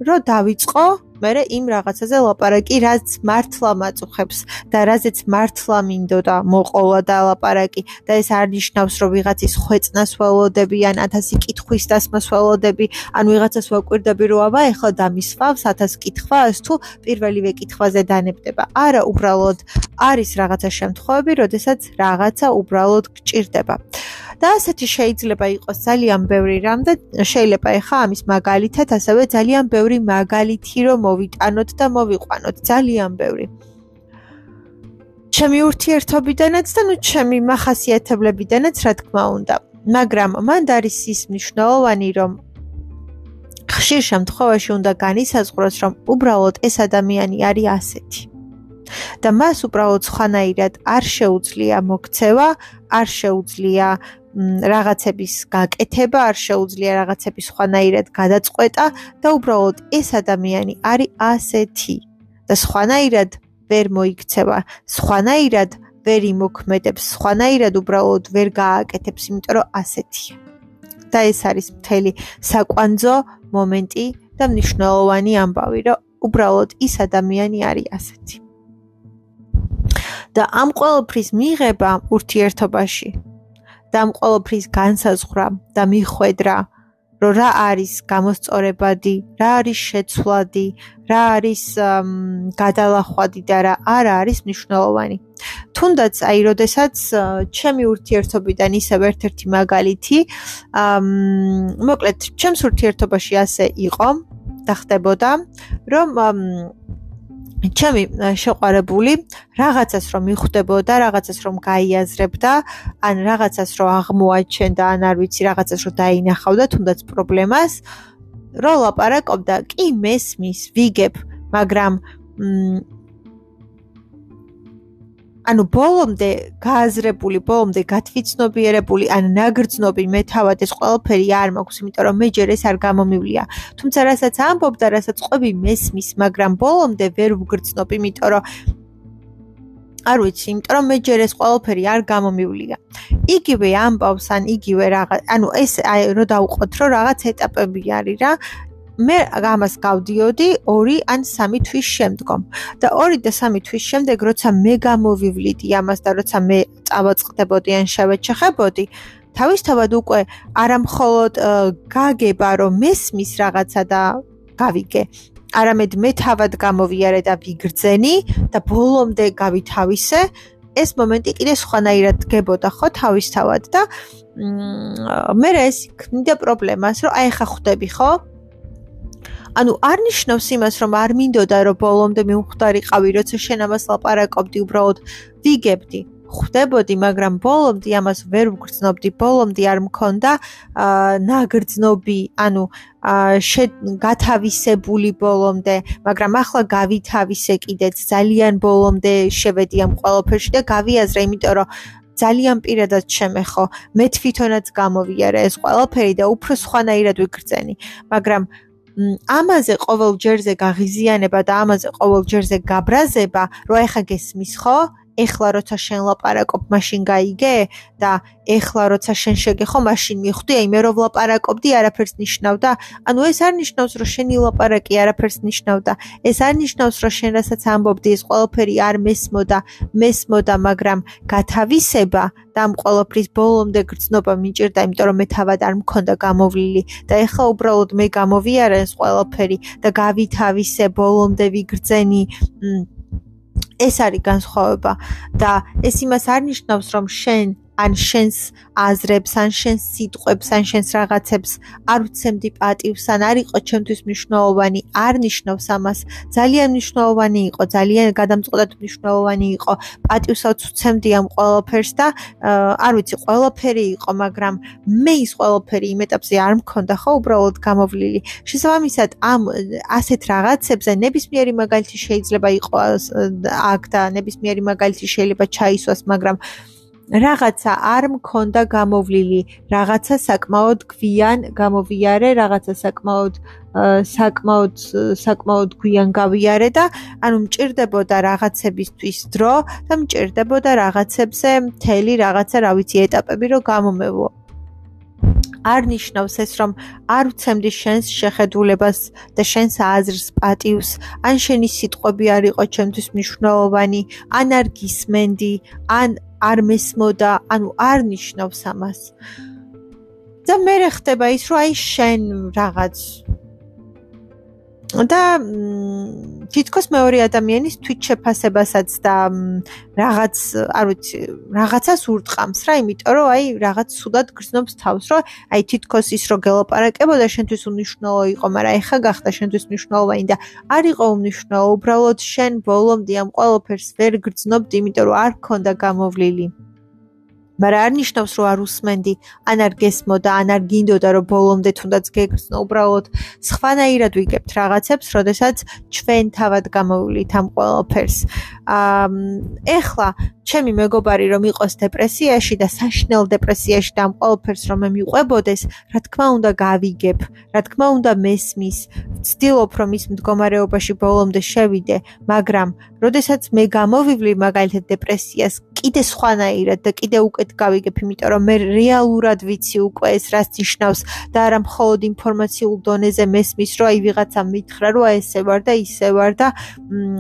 რომ დავიწყო მე იმ რაღაცაზე ლაპარაკი, რაც მართლა მაწუხებს და რაზეც მართლა მინდოდა მოყოლა და ლაპარაკი და ეს არ ნიშნავს, რომ ვიღაცის ხვეწნას ველოდები ან 1000 კითხვის დასმას ველოდები, ან ვიღაცას ვაკვირდები, რომ აბა ეხლა დამისვავს 1000 კითხვას თუ პირველივე კითხვაზე დანებდება. არა, უბრალოდ არის რაღაცა შემთხვევები, როდესაც რაღაცა უბრალოდ გჭირდება. და ასეთი შეიძლება იყოს ძალიან ბევრი რამ და შეიძლება ეხა ამის მაგალითად ასევე ძალიან ბევრი მაგალითი რომ მოვიტანოთ და მოვიყვანოთ. ძალიან ბევრი. ჩემი ურთიერთობიდანაც და ნუ ჩემი מחასიათებლებიდანაც რა თქმა უნდა. მაგრამ მანდ არის ის მნიშვნელოვანი რომ ხშირ შემთხვევაში უნდა განისაზღვროს რომ უბრალოდ ეს ადამიანი არის ასეთი. და მას უბრალოდ სხვანაირად არ შეუძლია მოქცევა, არ შეუძლია რაღაცების გაკეთება, არ შეუძლია რაღაცების სხვანაირად გადაწყვეტა და უბრალოდ ეს ადამიანი არის ასეთი და სხვანაირად ვერ მოიქცევა, სხვანაირად ვერ იმოქმედებს, სხვანაირად უბრალოდ ვერ გააკეთებს, იმიტომ რომ ასეთია. და ეს არის მთელი საკვანძო მომენტი და მნიშვნელოვანი ამბავი, რომ უბრალოდ ის ადამიანი არის ასეთი. და ამ ყოველფრის მიღება ურთიერთობაში და ამ ყოველფრის განსაზღვრა და მიხვედრა რომ რა არის გამოსწორებადი, რა არის შეცვლადი, რა არის გადალახვადი და რა არ არის მნიშვნელოვანი. თუნდაც აი, როდესაც ჩემი ურთიერთობიდან ისევ ერთ-ერთი მაგალითი, მოკლედ, ჩემს ურთიერთობაში ასე იყო და ხდებოდა, რომ ჩემი შეყარებული რაღაცას რომ მიხვდებოდა, რაღაცას რომ გაიაზრებდა, ან რაღაცას რომ აღმოაჩენდა, ან არ ვიცი, რაღაცას რომ დაინახავდა, თუნდაც პრობლემას, რო ლაპარაკობდა, კი მესმის, ვიგებ, მაგრამ ანუ ბოლომდე გააზრებული, ბოლომდე გათვითცნობიერებული, ან ნაგრძნობი მე თავად ეს ყველაფერი არ მაქვს, იმიტომ რომ მე ჯერ ეს არ გამომივლია. თუმცა რასაც ამბობდა, რასაც ყვები მესმის, მაგრამ ბოლომდე ვერ ვგრძნობ, იმიტომ რომ არ ვიცი, იმიტომ რომ მე ჯერ ეს ყველაფერი არ გამომივლია. იგივე ამბავს, ან იგივე რაღაც, ანუ ეს აი რო დავუყოთ, რომ რაღაც ეტაპები არის რა, მე ამას გავდიოდი 2 ან 3 თვის შემდგომ. და 2 და 3 თვის შემდეგ როცა მე გამოვივლიდი ამას და როცა მე წავაწყდებოდი ან შევეჩეხებოდი თავისთავად უკვე არამხოლოდ გაგება რომ მესმის რაღაცა და გავიგე. არამედ მე თავად გამოვიარე და ვიგრძენი და ბოლომდე გავითავისე. ეს მომენტი კიდე სხვანაირად გებოდა ხო თავისთავად და მე ეს იქნიდა პრობლემას რომ აი ხა ხვდები ხო ანუ არ ნიშნავს იმას, რომ არ მინდოდა, რომ ბოლომდე მიუხვდარიყავი, როცა შენ ამას ლაპარაკობდი, უბრალოდ ვიგებდი. ხვდებოდი, მაგრამ ბოლომდე ამას ვერ ვგრძნობდი, ბოლომდე არ მქონდა აა ნაგრძნობი, ანუ აა გათავისებული ბოლომდე, მაგრამ ახლა გავითავისე კიდეც ძალიან ბოლომდე შევედი ამ ყველაფერში და გავიაზრე, იმიტომ რომ ძალიან პირადად შემეხო, მე თვითონაც გამოვიარე ეს ყველაფერი და უფრო სხვანაირად ვიგრძენი, მაგრამ ამაზე ყოველ ჯერზე გაღიზიანება და ამაზე ყოველ ჯერზე გაბრაზება, რო ეხა გესმის ხო? ეხლა როცა შენ ლაპარაკობ, მაშინ გაიგე და ეხლა როცა შენ შეგეხო, მაშინ მიხვდი, აი მე რო ვლაპარაკობდი, არაფერს ნიშნავდა. ანუ ეს არ ნიშნავს, რომ შენი ლაპარაკი არაფერს ნიშნავდა. ეს არ ნიშნავს, რომ შენ რასაც ამბობდი, ეს ყველაფერი არ მესმოდა, მესმოდა, მაგრამ გათავისება და ამ ყველაფრის ბოლომდე გრძნობა მიჭირდა, იმიტომ რომ მე თავად არ მქონდა გამოვლილი და ეხლა უბრალოდ მე გამოვიარე ეს ყველაფერი და გავითავისე ბოლომდე ვიგრძენი. ეს არის განსხვავება და ეს იმას არ ნიშნავს რომ შენ ან შენს აზრებს, ან შენს სიტყვებს, ან შენს რაღაცებს არ ვცემდი პატივს, ან არ იყო ჩემთვის მნიშვნელოვანი, არ ნიშნავს ამას. ძალიან მნიშვნელოვანი იყო, ძალიან გადამწყვეტად მნიშვნელოვანი იყო. პატივსაც ვცემდი ამ ყველაფერს და არ ვიცი, ყველაფერი იყო, მაგრამ მე ის ყველაფერი იმ ეტაპზე არ მქონდა, ხო, უბრალოდ გამოვლილი. შესაბამისად, ამ ასეთ რაღაცებზე ნებისმიერი მაგალითი შეიძლება იყოს აქ და ნებისმიერი მაგალითი შეიძლება ჩაისვას, მაგრამ რაღაცა არ მქონდა გამოვლილი, რაღაცა საკმაოდ გვიან გამოვიარე, რაღაცა საკმაოდ საკმაოდ საკმაოდ გვიან გავიარე და ანუ მჭirdებოდა რაღაცებისთვის დრო და მჭirdებოდა რაღაცებზე მთელი რაღაცა, რა ვიცი, ეტაპები რო გამომევლო. არ ნიშნავს ეს რომ არ ვცემდი შენს შეხედულებას და შენს აზრს პატივს ან შენი სიტყვები არ იყო ჩემთვის მნიშვნელოვანი ან არ გისმენდი ან არ მესმოდა, ანუ არ ნიშნავს ამას. და მე ხდება ის, რომ აი შენ რაღაც და თითქოს მეორე ადამიანის თვით შეფასებასაც და რაღაც, არ ვიცი, რაღაცას ურტყამს რა, იმიტომ რომ აი რაღაც სულად გრძნობს თავს, რომ აი თითქოს ის რო გელაპარაკებოდა შენთვის უნიშნულო იყო, მაგრამ ეხა გახდა შენთვის მნიშვნელოვანი და არ იყო უნიშნულო, უბრალოდ შენ ბოლომდე ამ ყოველფერს ვერ გრძნობდი, იმიტომ რომ არ ქონდა გამოვლილი. მაგრამ არ ნიშნავს რომ არ უსმენდი. ან არ გესმოდა ან არ გინდოდა რომ ბოლომდე თუნდაც გეგრძნო. უბრალოდ სხვანაირად ვიგებთ რაღაცებს როდესაც ჩვენ თავად გამოვივლით ამ ყველაფერს. აა ეხლა ჩემი მეგობარი რომ იყოს დეპრესიაში და საშნელ დეპრესიაში და ამ ყველაფერს რომ მე მიყვებოდეს რა თქმა უნდა გავიგებ რა თქმა უნდა მესმის ვცდილობ რომ ის მდგომარეობაში ბოლომდე შევიდე მაგრამ როდესაც მე გამოვივლი მაგალითად დეპრესიას კიდე სხვანაირად და კიდე უკეთ გავიგებ, იმიტომ რომ მე რეალურად ვიცი უკვე ეს რაც ნიშნავს და არა მხოლოდ ინფორმაციულ დონეზე მესმის, რომ აი ვიღაცა მითხრა, რომ აი ესე ვარ და ისე ვარ და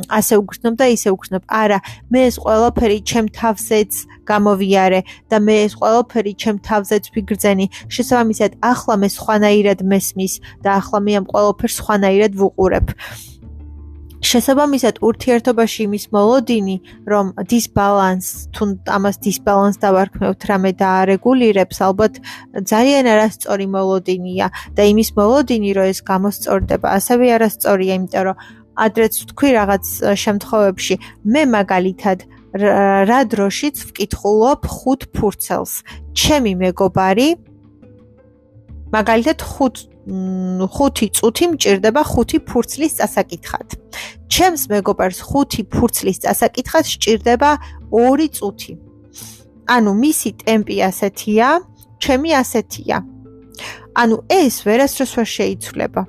ასე უგრძნობ და ისე უგრძნობ. არა, მე ეს ყველაფერი ჩემ თავზეც გამოვიარე და მე ეს ყველაფერი ჩემ თავზეც ვიგრძენი. შესაბამისად, ახლა მე სხვანაირად მესმის და ახლა მე ამ ყველაფერს სხვანაირად ვუყურებ. შესაბამისად ურთიერთობაში იმის მოლოდინი, რომ დისბალანს თუ ამას დისბალანს დავარქმევთ რამე და არეგულირებს, ალბათ ძალიან არასწორი მოლოდინია და იმის მოლოდინი, რომ ეს გამოსწორდება, ასევე არასწორია, იმიტომ რომ ადრეც თქვი რაღაც შემთხვევებში, მე მაგალითად რა დროშიც ვკითხულობ ხუთ ფურცელს. ჩემი მეგობარი მაგალითად ხუთ ხუთი წუთი მჭირდება ხუთი ფურცლის წასაკითხად. ჩემს მეგობარს ხუთი ფურცლის წასაკითხად სჭირდება 2 წუთი. ანუ მისი ტემპი ასეთია, ჩემი ასეთია. ანუ ეს ვერასდროს ვერ შეიცვლება.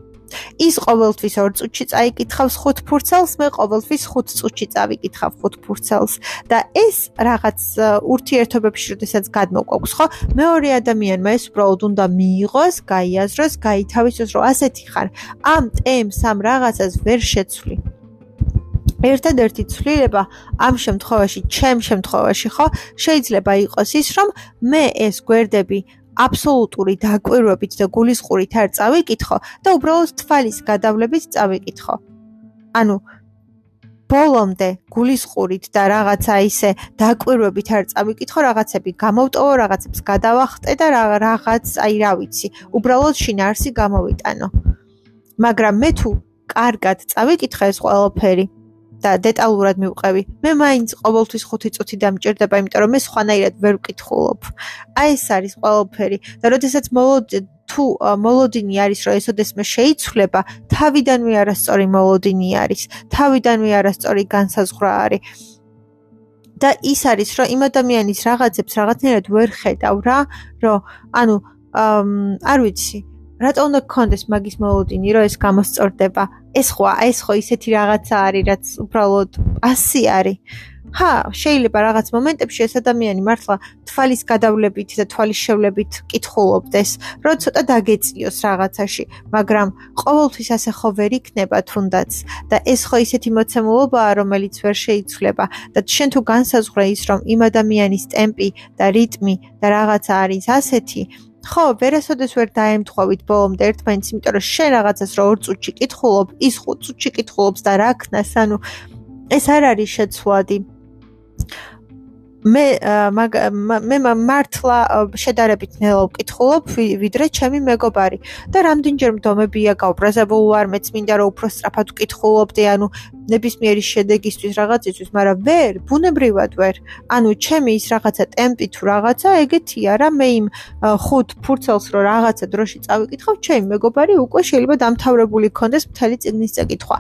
ის ყოველთვის 2 წუთში წაიკითხავს 5 ფურცელს, მე ყოველთვის 5 წუთში წავიკითხავ 5 ფურცელს და ეს რაღაც ურთიერთობებში, როდესაც გადმოყვავს, ხო? მეორე ადამიანმა ეს უბრალოდ უნდა მიიღოს, გაიაზროს, გაითავისოს, რომ ასეთი ხარ. ამ ტემს ამ რაღაცას ვერ შეცვლი. ერთადერთი ცვლილება ამ შემთხვევაში, ჩემ შემთხვევაში, ხო, შეიძლება იყოს ის, რომ მე ეს გვერდები აბსოლუტური დაკვირვებით და გულისყურით არ წავიკითხო და უბრალოდ თვალის გადავლებით წავიკითხო. ანუ ბოლომდე გულისყურით და რაღაცა ისე დაკვირვებით არ წავიკითხო, რაღაცები გამოვტოვო, რაღაცებს გადავახტე და რაღაც, აი რა ვიცი, უბრალოდ შინაარსი გამოვიტანო. მაგრამ მე თუ კარგად წავიკითხე ეს ყველაფერი, და დეტალურად მივყევი. მე მაინც ყოველთვის 5 წუთი დამჭირდება, იმიტომ რომ მე სხვანაირად ვერ ვკითხულობ. აი ეს არის ყველაფერი. და როდესაც მოლოდი თუ მოლოდინი არის, რომ ესოდესმე შეიცვლება, თავიდანვე არასწორი მოლოდინი არის. თავიდანვე არასწორი განსაზღვრა არის. და ის არის, რომ იმ ადამიანის რაღაცებს რაღაცნაირად ვერ ხედავ რა, რომ ანუ არ ვიცი, რატო უნდა გქონდეს მაგის მოლოდინი, რომ ეს გამოსწორდება? ეს ხო, ეს ხო ისეთი რაღაცა არის, რაც უბრალოდ ასი არის. ჰა, შეიძლება რაღაც მომენტებში ეს ადამიანი მართლა თვალის გადავლებით და თვალის შევლებით კითხულობდეს, რომ ცოტა დაგეწიოს რაღაცაში, მაგრამ ყოველთვის ასე ხო ვერ იქნება თუნდაც და ეს ხო ისეთი მოცემულობაა, რომელიც ვერ შეიცვლება და შენ თუ განსაზღვრე ის, რომ იმ ადამიანის ტემპი და რიტმი და რაღაცა არის ასეთი, ხო, ვერასოდეს ვერ დაემთხვავით ბოლომდე ერთმანეთს, იმიტომ რომ შენ რაღაცას რო 2 წუთში კითხულობ, ის 5 წუთში კითხულობს და რა ქნას, ანუ ეს არ არის შეცვლადი. მე მე მართლა შედარებით ნელა ვკითხულობ ვიდრე ჩემი მეგობარი და რამდენჯერ მდომებია გაუბრაზებული ვარ მეც მინდა რომ უფრო სწრაფად ვკითხულობდი ანუ ნებისმიერი შედეგისთვის რაღაცისთვის მაგრამ ვერ ბუნებრივად ვერ. ანუ ჩემი ის რაღაცა ტემპი თუ რაღაცა ეგეთია რა მე იმ ხუთ ფურცელს რო რაღაცა დროში წავიკითხავ ჩემი მეგობარი უკვე შეიძლება დამთავრებული ქონდეს მთელი წიგნის წაკითხვა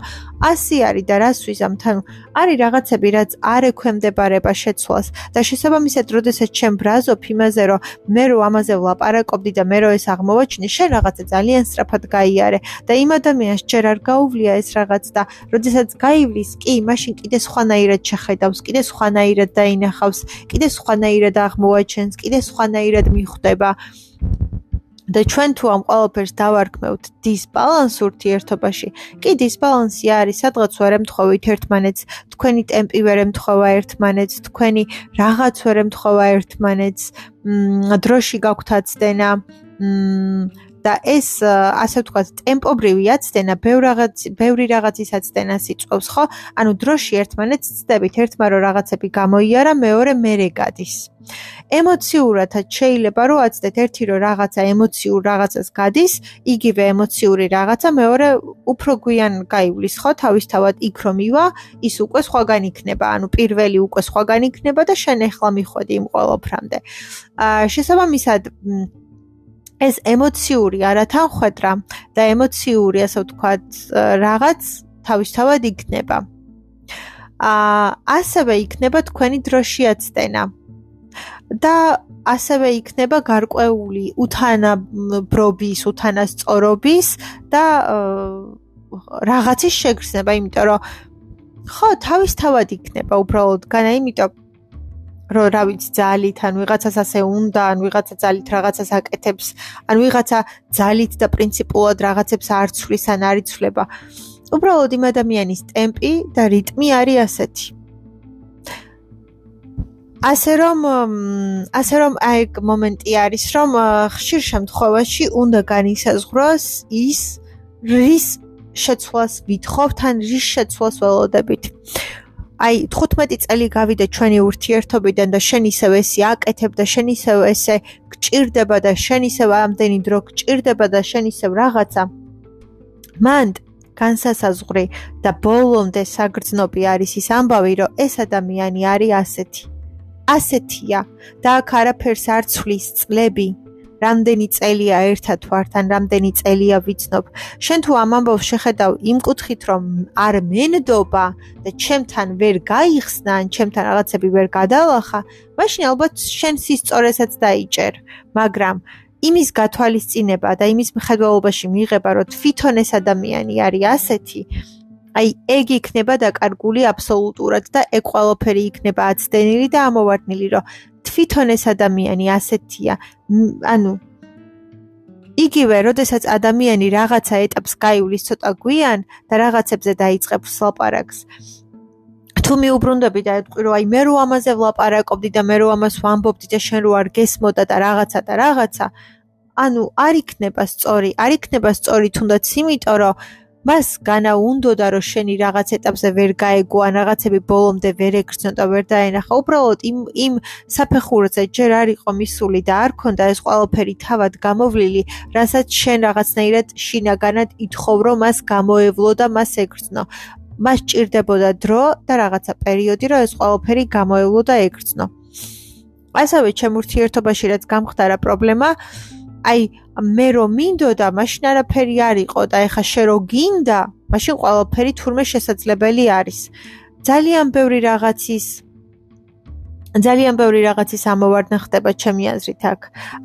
ასე არის და რასთვის ამთან არის რაღაცები რაც არ ექვემდებარება შეცვლას. და შესაბამისად, როდესაც ჩემ ბრაზობ იმაზე, რომ მე რო ამაზე ვლაპარაკობდი და მე რო ეს აღმოვაჩინე, შენ რაღაცა ძალიან სწრაფად გაიარე. და იმ ადამიანს ჯერ არ გაუვლია ეს რაღაც და როდესაც გაივლის, კი, მაშინ კიდე სხვანაირად შეხედავს, კიდე სხვანაირად დაინახავს, კიდე სხვანაირად აღმოვაჩენს, კიდე სხვანაირად მიხვდება. და ჩვენ თუ ამ ყველაფერს დავარქმევთ დისბალანს ურთიერთობაში, კი დისბალანსი არის, სადღაც ვერ ემთხოვით ერთმანეთს, თქვენი ტემპი ვერ ემთხოვა ერთმანეთს, თქვენი რაღაც ვერ ემთხოვა ერთმანეთს, მ დროში გაგვთაცდენა, მ და ეს ასე ვთქვათ, ტემპობრივი აცდენა ბევრ რაღაც ბევრი რაღაცის აცდენას იწვევს, ხო? ანუ დროში ერთმანეთს ცდებით, ერთმა რო რაღაცები გამოიარა, მეორე მერე გადის. ემოციურადაც შეიძლება რომ აცდეთ ერთი რო რაღაცა ემოციურ რაღაცას გადის, იგივე ემოციური რაღაცა მეორე უფრო გვიან გაივლის, ხო? თავისთავად იქ რომ ივა, ის უკვე სხვაგან იქნება, ანუ პირველი უკვე სხვაგან იქნება და შენ ახლა მიხვედი იმ ყოველფრამდე. აა შესაბამისად ეს ემოციური არათანხვეტრა და ემოციური ასე ვთქვათ რაღაც თავისთავად იქნება. აა ასევე იქნება თქვენი დროშიაცდენა. და ასევე იქნება გარკვეული უთანაბრობის, უთანასწორობის და რაღაცის შეგრძნება, იმიტომ რომ ხო, თავისთავად იქნება უბრალოდ განა, იმიტომ რომ რა ვიცი ძალით ან ვიღაცას ასე უნდა ან ვიღაცა ძალით რაღაცას აკეთებს ან ვიღაცა ძალით და პრინციპულად რაღაცებს არ ცვლის ან არ იცვლება. უბრალოდ იმ ადამიანის ტემპი და რიტმი არის ასეთი. ასე რომ ასე რომ აი მომენტი არის რომ ხშირ შემთხვევაში უნდა განისაზღვროს ის რის შეცვლას ვითხოვთ ან რის შეცვლას ველოდებით აი 15 წელი გავიდა ჩვენი ურთიერთობიდან და შენ ისევ ესი აკეთებ და შენ ისევ ესე გჭირდება და შენ ისევ ამდენი დრო გჭირდება და შენ ისევ რაღაცა. მან განსასაზღვრე და ბოლომდე საგრძნობი არის ის ამბავი რომ ეს ადამიანი არის ასეთი. ასეთია და აქ არაფერს არ ცვლის წლები რამდენი წელია ერთად ვართ ან რამდენი წელია ვიცნობ. შენ თუ ამ ამბავს შეხედავ იმ კუთხით რომ არ მენდობა და ჩემთან ვერ გაიხსნა ან ჩემთან რაღაცები ვერ გადალახა მაშინ ალბათ შენ სისწორესაც დაიჭერ მაგრამ იმის გათვალისწინება და იმის მხედველობაში მიიღება რომ თვითონ ეს ადამიანი არის ასეთი აი ეგ იქნება დაკარგული აბსოლუტურად და ეგ ყველაფერი იქნება აცდენილი და ამოვარდნილი რომ თვითონ ეს ადამიანი ასეთია. ანუ იგივე როდესაც ადამიანი რაღაცა ეტაპს გაივლის ცოტა გვიან და რაღაცებზე დაიწყებს ლაპარაკს. თუ მიუბრუნდები და ეტყვი რომ აი მე რო ამაზე ვლაპარაკობდი და მე რო ამას ვამბობდი და შენ რო არ გესმოდა და რაღაცა და რაღაცა ანუ არ იქნება სწორი არ იქნება სწორი თუნდაც იმიტომ რომ მას განა უნდოდა რომ შენი რაღაც ეტაპზე ვერ გაეგო ან რაღაცები ბოლომდე ვერ ეგრძნო და ვერ დაენახა. უბრალოდ იმ იმ საფეხურზე ჯერ არ იყო მისული და არ ქონდა ეს ყველაფერი თავად გამოვლილი რასაც შენ რაღაცნაირად შინაგანად ითხოვ რომ მას გამოევლო და მას ეგრძნო. მას ჭირდებოდა დრო და რაღაცა პერიოდი რომ ეს ყველაფერი გამოევლო და ეგრძნო. ასევე ჩემ ურთიერთობაში რაც გამხდარა პრობლემა აი მე რომ მინდოდა, მაშინ არაფერი არ იყო და ეხა შე რო გინდა, მაშინ ყველაფერი თურმე შესაძლებელი არის. ძალიან ბევრი რაღაცის ძალიან ბევრი რაღაცის ამოვარდნა ხდება ჩემი აზრით აქ.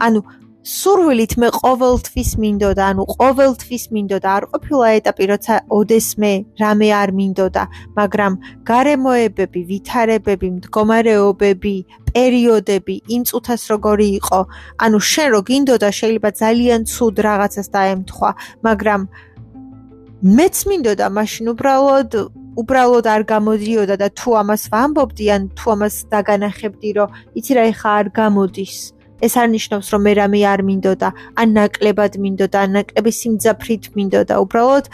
ანუ სურვილით მე ყოველთვის მინდოდა, ანუ ყოველთვის მინდოდა, არ ყოფილა ეტაპი, როცა ოდესმე რამე არ მინდოდა, მაგრამ გარემოებები, ვითარებები, მდგომარეობები, პერიოდები, იმ წუთას როგორი იყო, ანუ შენ რო გინდოდა, შეიძლება ძალიან ცუდ რაღაცას დაემთხვა, მაგრამ მეც მინდოდა მაშინ უბრალოდ უბრალოდ არ გამოდიოდა და თუ ამას ვამბობდი, ან თუ ამას დაგანახებდი, რომ იცი რა, ეხა არ გამოდის. ეს არნიშნავს რომ მე რამე არ მინდოდა, ან ნაკლებად მინდოდა, ან ნაკლები სიმძაფრით მინდოდა, უბრალოდ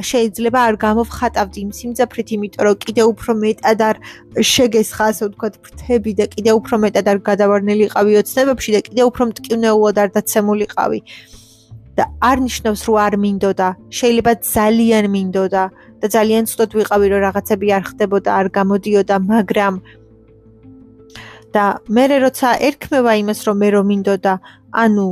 შეიძლება არ გამოვხატავდი იმ სიმძაფრით, იმიტომ რომ კიდე უფრო მეტად არ შეგესხა, ასე ვთქვათ, ფრთები და კიდე უფრო მეტად არ გადავარნილიყავი ოცნებებში და კიდე უფრო მტკივნეულად არ დაცემულიყავი. და არნიშნავს რომ არ მინდოდა, შეიძლება ძალიან მინდოდა და ძალიან ცუდად ვიყავი რომ რაღაცები არ ხდებოდა, არ გამოდიოდა, მაგრამ და მე როცა ერქმევა იმას რომ მე რომ მინდოდა ანუ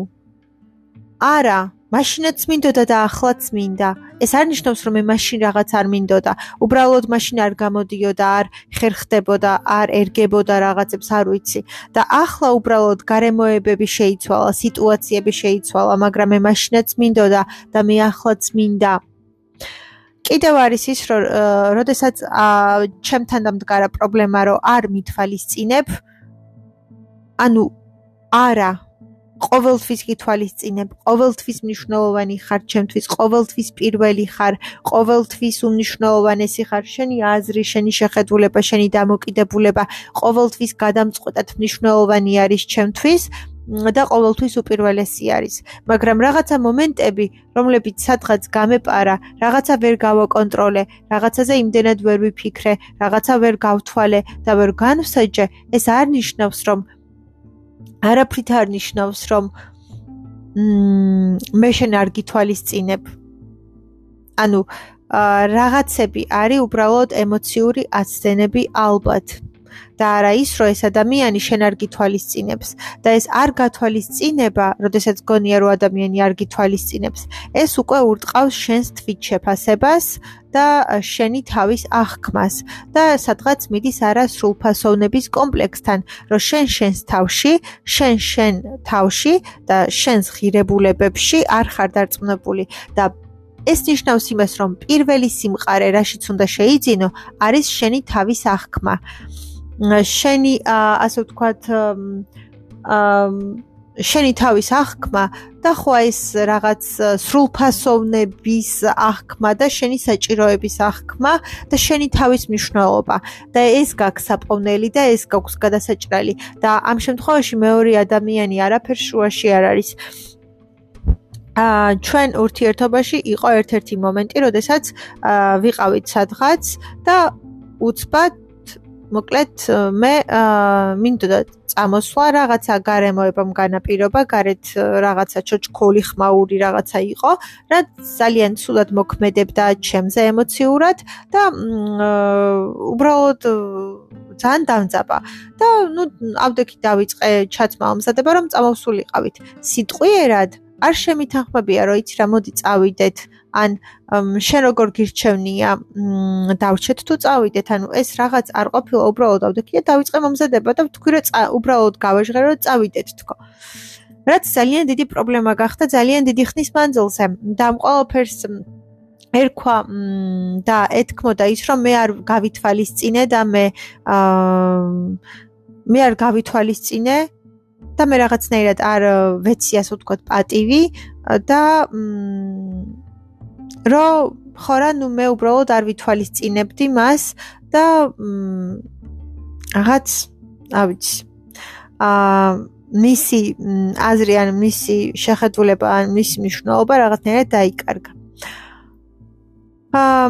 არა მაშინაც მინდოდა და ახლაც მინდა. ეს არ ნიშნავს რომ მე მაშინ რაღაც არ მინდოდა. უბრალოდ მაშინ არ გამოდიოდა არ ხერხდებოდა არ ერგებოდა რაღაცებს არ ვიცი. და ახლა უბრალოდ გარემოებები შეიცვალა სიტუაციები შეიცვალა მაგრამ მე მაშინაც მინდოდა და მე ახლაც მინდა. კიდევ არის ის რომ როდესაც ჩემთან დამდგარა პრობლემა რომ არ მithვალისწინებ ანუ არა ყოველთვის გითვალისწინებ, ყოველთვის მნიშვნელოვანი ხარ ჩემთვის, ყოველთვის პირველი ხარ, ყოველთვის უნიშნულოვანესი ხარ, შენი აზრი, შენი შეხედულება, შენი დამოკიდებულება ყოველთვის გადამწყვეტად მნიშვნელოვანი არის ჩემთვის და ყოველთვის უპირველესი არის. მაგრამ რაღაცა მომენტები, რომლებიც სადღაც გამეპარა, რაღაცა ვერ გავაკონტროლე, რაღაცაზე იმდენად ვერ ვიფიქრე, რაღაცა ვერ გავთვალე და ვერ განვსაჯე, ეს არ ნიშნავს, რომ არაფრით არ ნიშნავს, რომ მ მე შენ არ გითვალისწინებ. ანუ რაღაცები არის უბრალოდ ემოციური აცდენები ალბათ. და არა ის, რომ ეს ადამიანი შენ არ გითვალისწინებს. და ეს არ გათვალისწინება, როდესაც გონია რომ ადამიანი არ გითვალისწინებს, ეს უკვე ურტყავს შენს თვით შეფასებას და შენი თავის აღქმას. და სადღაც მიდის არა სრულფასოვნების კომპლექსთან, რომ შენ შენს თავში, შენ შენ თავში და შენს ღირებულებებში არ ხარ დარწმუნებული და ეს ნიშნავს იმას, რომ პირველი სიმყარე, რაშიც უნდა შეიძინო, არის შენი თავის აღქმა. შენი ასე ვთქვათ შენი თავის აღქმა და ხო ეს რაღაც სრულფასოვნების აღქმა და შენი საჭიროების აღქმა და შენი თავის მნიშვნელობა. და ეს გაქვს საპოვნელი და ეს გაქვს გადასაჭრელი. და ამ შემთხვევაში მეორე ადამიანი არაფერ შუაში არ არის. ა ჩვენ ურთიერთობაში იყო ერთ-ერთი მომენტი, როდესაც ვიყავით სადღაც და უცბად მოკლედ მე მინდოდა წამოსვლა რაღაცა გარემოებამ განაპირობა, გარეთ რაღაცა ჩოჩქოლი ხმაური რაღაცა იყო, რა ძალიან ცუდად მოქმედებდა ჩემზე ემოციურად და უბრალოდ ძალიან დამძაბა და ნუ ავდექი დავიწყე ჩაცმა ამზადება რომ წამოვსულიყავით. სიტყვიერად არ შემითანხმებია რომ იცი რა მოდი წავიდეთ ან შენ როგორ გირჩევნია დავრჩეთ თუ წავიდეთ? ანუ ეს რაღაც არ ყოფილა უბრალოდ ავდექი და დავიწყე მომზადება და ვთქვი რომ უბრალოდ გავაჟღერო რომ წავიდეთ თქო. რაც ძალიან დიდი პრობლემა გახდა ძალიან დიდი ხნის მანძილზე. და ამ ყოველფერს ერქვა და ეთქმოდა ის რომ მე არ გავითვალისწინე და მე მე არ გავითვალისწინე და მე რაღაცნაირად არ ვეცი ასე ვთქვათ პატივი და რო ხო რა ნუ მე უბრალოდ არ ვითვალისწინებდი მას და რაღაც ავიც აა მისი აზრი ან მისი შეხედულება ან მისი მნიშვნელობა რაღაცნაირად დაიკარგა. აა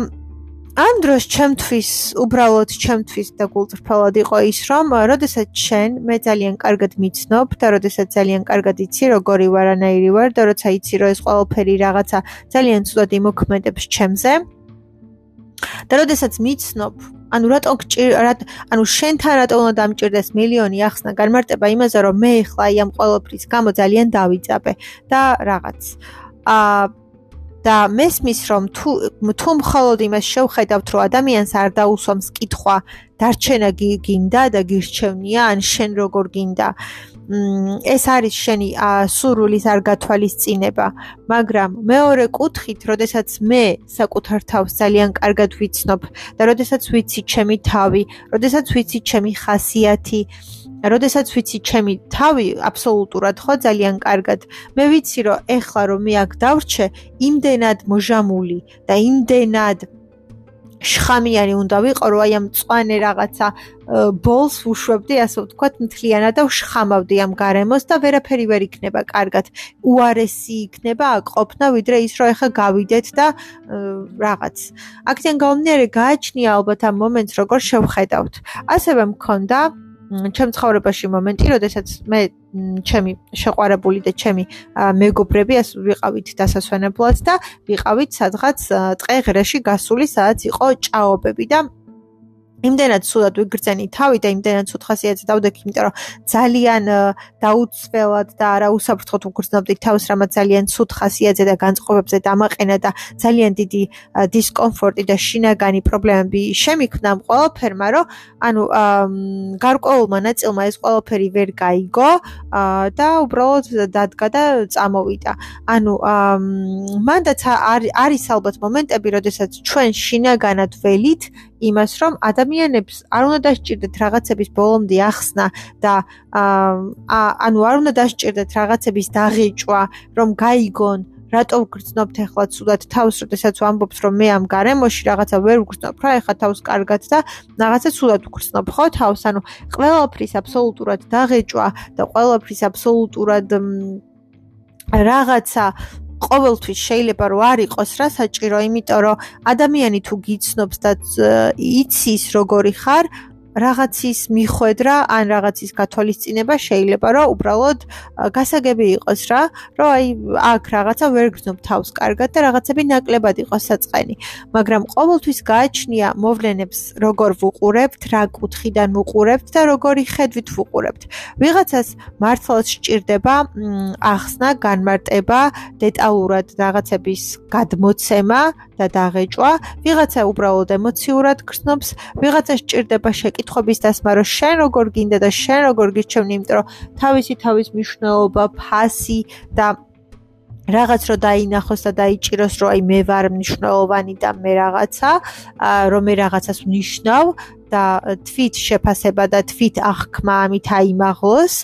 ამ დროს ჩემთვის უბრალოდ ჩემთვის და გულწრფელად იყო ის რომ როდესაც შენ მე ძალიან კარგად მიცნობ და როდესაც ძალიან კარგად იცი როგორი ვარ ანაირი ვარ და როცა იცი რომ ეს ყველაფერი რაღაცა ძალიან ცუდად იმოქმედებს ჩემზე და როდესაც მიცნობ ანუ რატო ანუ შენთან რატო უნდა დამჭირდეს მილიონი ახსნა განმარტება იმაზე რომ მე ხლა აი ამ ყველაფრის გამო ძალიან დავიძაბე და რაღაც. აა და მესმის რომ თუ თუ მხოლოდ იმას შევხედავთ რომ ადამიანს არ დაუსვამს კითხვა დარჩენა გინდა და გირჩევნია ან შენ როგორ გინდა. ეს არის შენი სურვილის არ გათვალისწინება. მაგრამ მეორე კუთხით როდესაც მე საკუთარ თავს ძალიან კარგად ვიცნობ და როდესაც ვიცი ჩემი თავი როდესაც ვიცი ჩემი ხასიათი როდესაც ვიცი ჩემი თავი აბსოლუტურად ხო ძალიან კარგად. მე ვიცი რომ ეხლა რომ მე აქ დავრჩე იმდენად მოჟამული და იმდენად შხამიანი უნდა ვიყო რომ აი ამ წვანე რაღაცა ბოლს უშვებდი ასე ვთქვათ მთლიანად და ვშხამავდი ამ გარემოს და ვერაფერი ვერ იქნება კარგად. უარესი იქნება აკყოფნა ვიდრე ის რომ ეხა გავიდეთ და რაღაც. აქედან გამომდინარე გააჩნია ალბათ ამ მომენტს როგორ შევხედავთ. ასევე მქონდა ჩემ ცხოვრებაში მომენტი, როდესაც მე ჩემი შეყვარებული და ჩემი მეგობრები ასე ვიყავით დასასვენებლად და ვიყავით სადღაც ტყე ღრეში გასული, სადაც იყო ჭაობები და იმდენად სულად ვიგრძენი თავი და იმდენად სულ ხასიათზე დავდექი, იმიტომ რომ ძალიან დაუცველად და არა უსაფრთხოდ ვგრძნობდი თავს, რამაც ძალიან სულ ხასიათზე და განწყობებზე დამაყენა და ძალიან დიდი დისკომფორტი და შინაგანი პრობლემები შემიქმნა ამ ყველაფერმა, რომ ანუ გარკვეულმა ნაწილმა ეს ყველაფერი ვერ გაიგო და უბრალოდ დადგა და წამოვიდა. ანუ მანდაც არის ალბათ მომენტები, როდესაც ჩვენ შინაგანად ველით იმას, რომ ადამიანებს არ უნდა დასჭირდეთ რაღაცების ბოლომდე ახსნა და აა ანუ არ უნდა დასჭირდეთ რაღაცების დაღეჭვა, რომ გაიგონ რატო ვგრძნობთ ახლა ცუდად? თავს, როდესაც ვამბობთ, რომ მე ამ გარემოში რაღაცა ვერ ვგრძნობ, რა ეხა თავს კარგად და რაღაცა ცუდად ვგრძნობ, ხო თავს, ანუ ყველაფრის აბსოლუტურად დაღეჭვა და ყველაფრის აბსოლუტურად რაღაცა ყოველთვის შეიძლება რომ არ იყოს რა საჭირო, იმიტომ რომ ადამიანი თუ გიცნობს და იცის როგორი ხარ, რაღაცის მიხვედრა ან რაღაცის გათვალისწინება შეიძლება რომ უბრალოდ გასაგები იყოს რა, რომ აი აქ რაღაცა ვერ გრძნობ თავს კარგად და რაღაცები ნაკლებად იყოს საწყენი. მაგრამ ყოველთვის გააჩნია მოვლენებს როგორ ვუყურებთ, რა კუთხიდან ვუყურებთ და როგორი ხედვით ვუყურებთ. ვიღაცას მართლაც სჭირდება ახსნა, განმარტება, დეტალურად რაღაცების გადმოცემა და დაღეჭვა. ვიღაცა უბრალოდ ემოციურად გრძნობს, ვიღაცა სჭირდება შეკითხვა კითხობის დასმა, რომ შენ როგორ გინდა და შენ როგორ გიჩვენი, იმიტომ რომ თავისი თავის მნიშვნელობა, ფასი და რაღაც რო დაინახოს და დაიჭიროს, რომ აი მე ვარ მნიშვნელოვანი და მე რაღაცა, რომ მე რაღაცას ვნიშნავ და თვით შეფასება და თვით აღქმა ამით აიმაღლოს,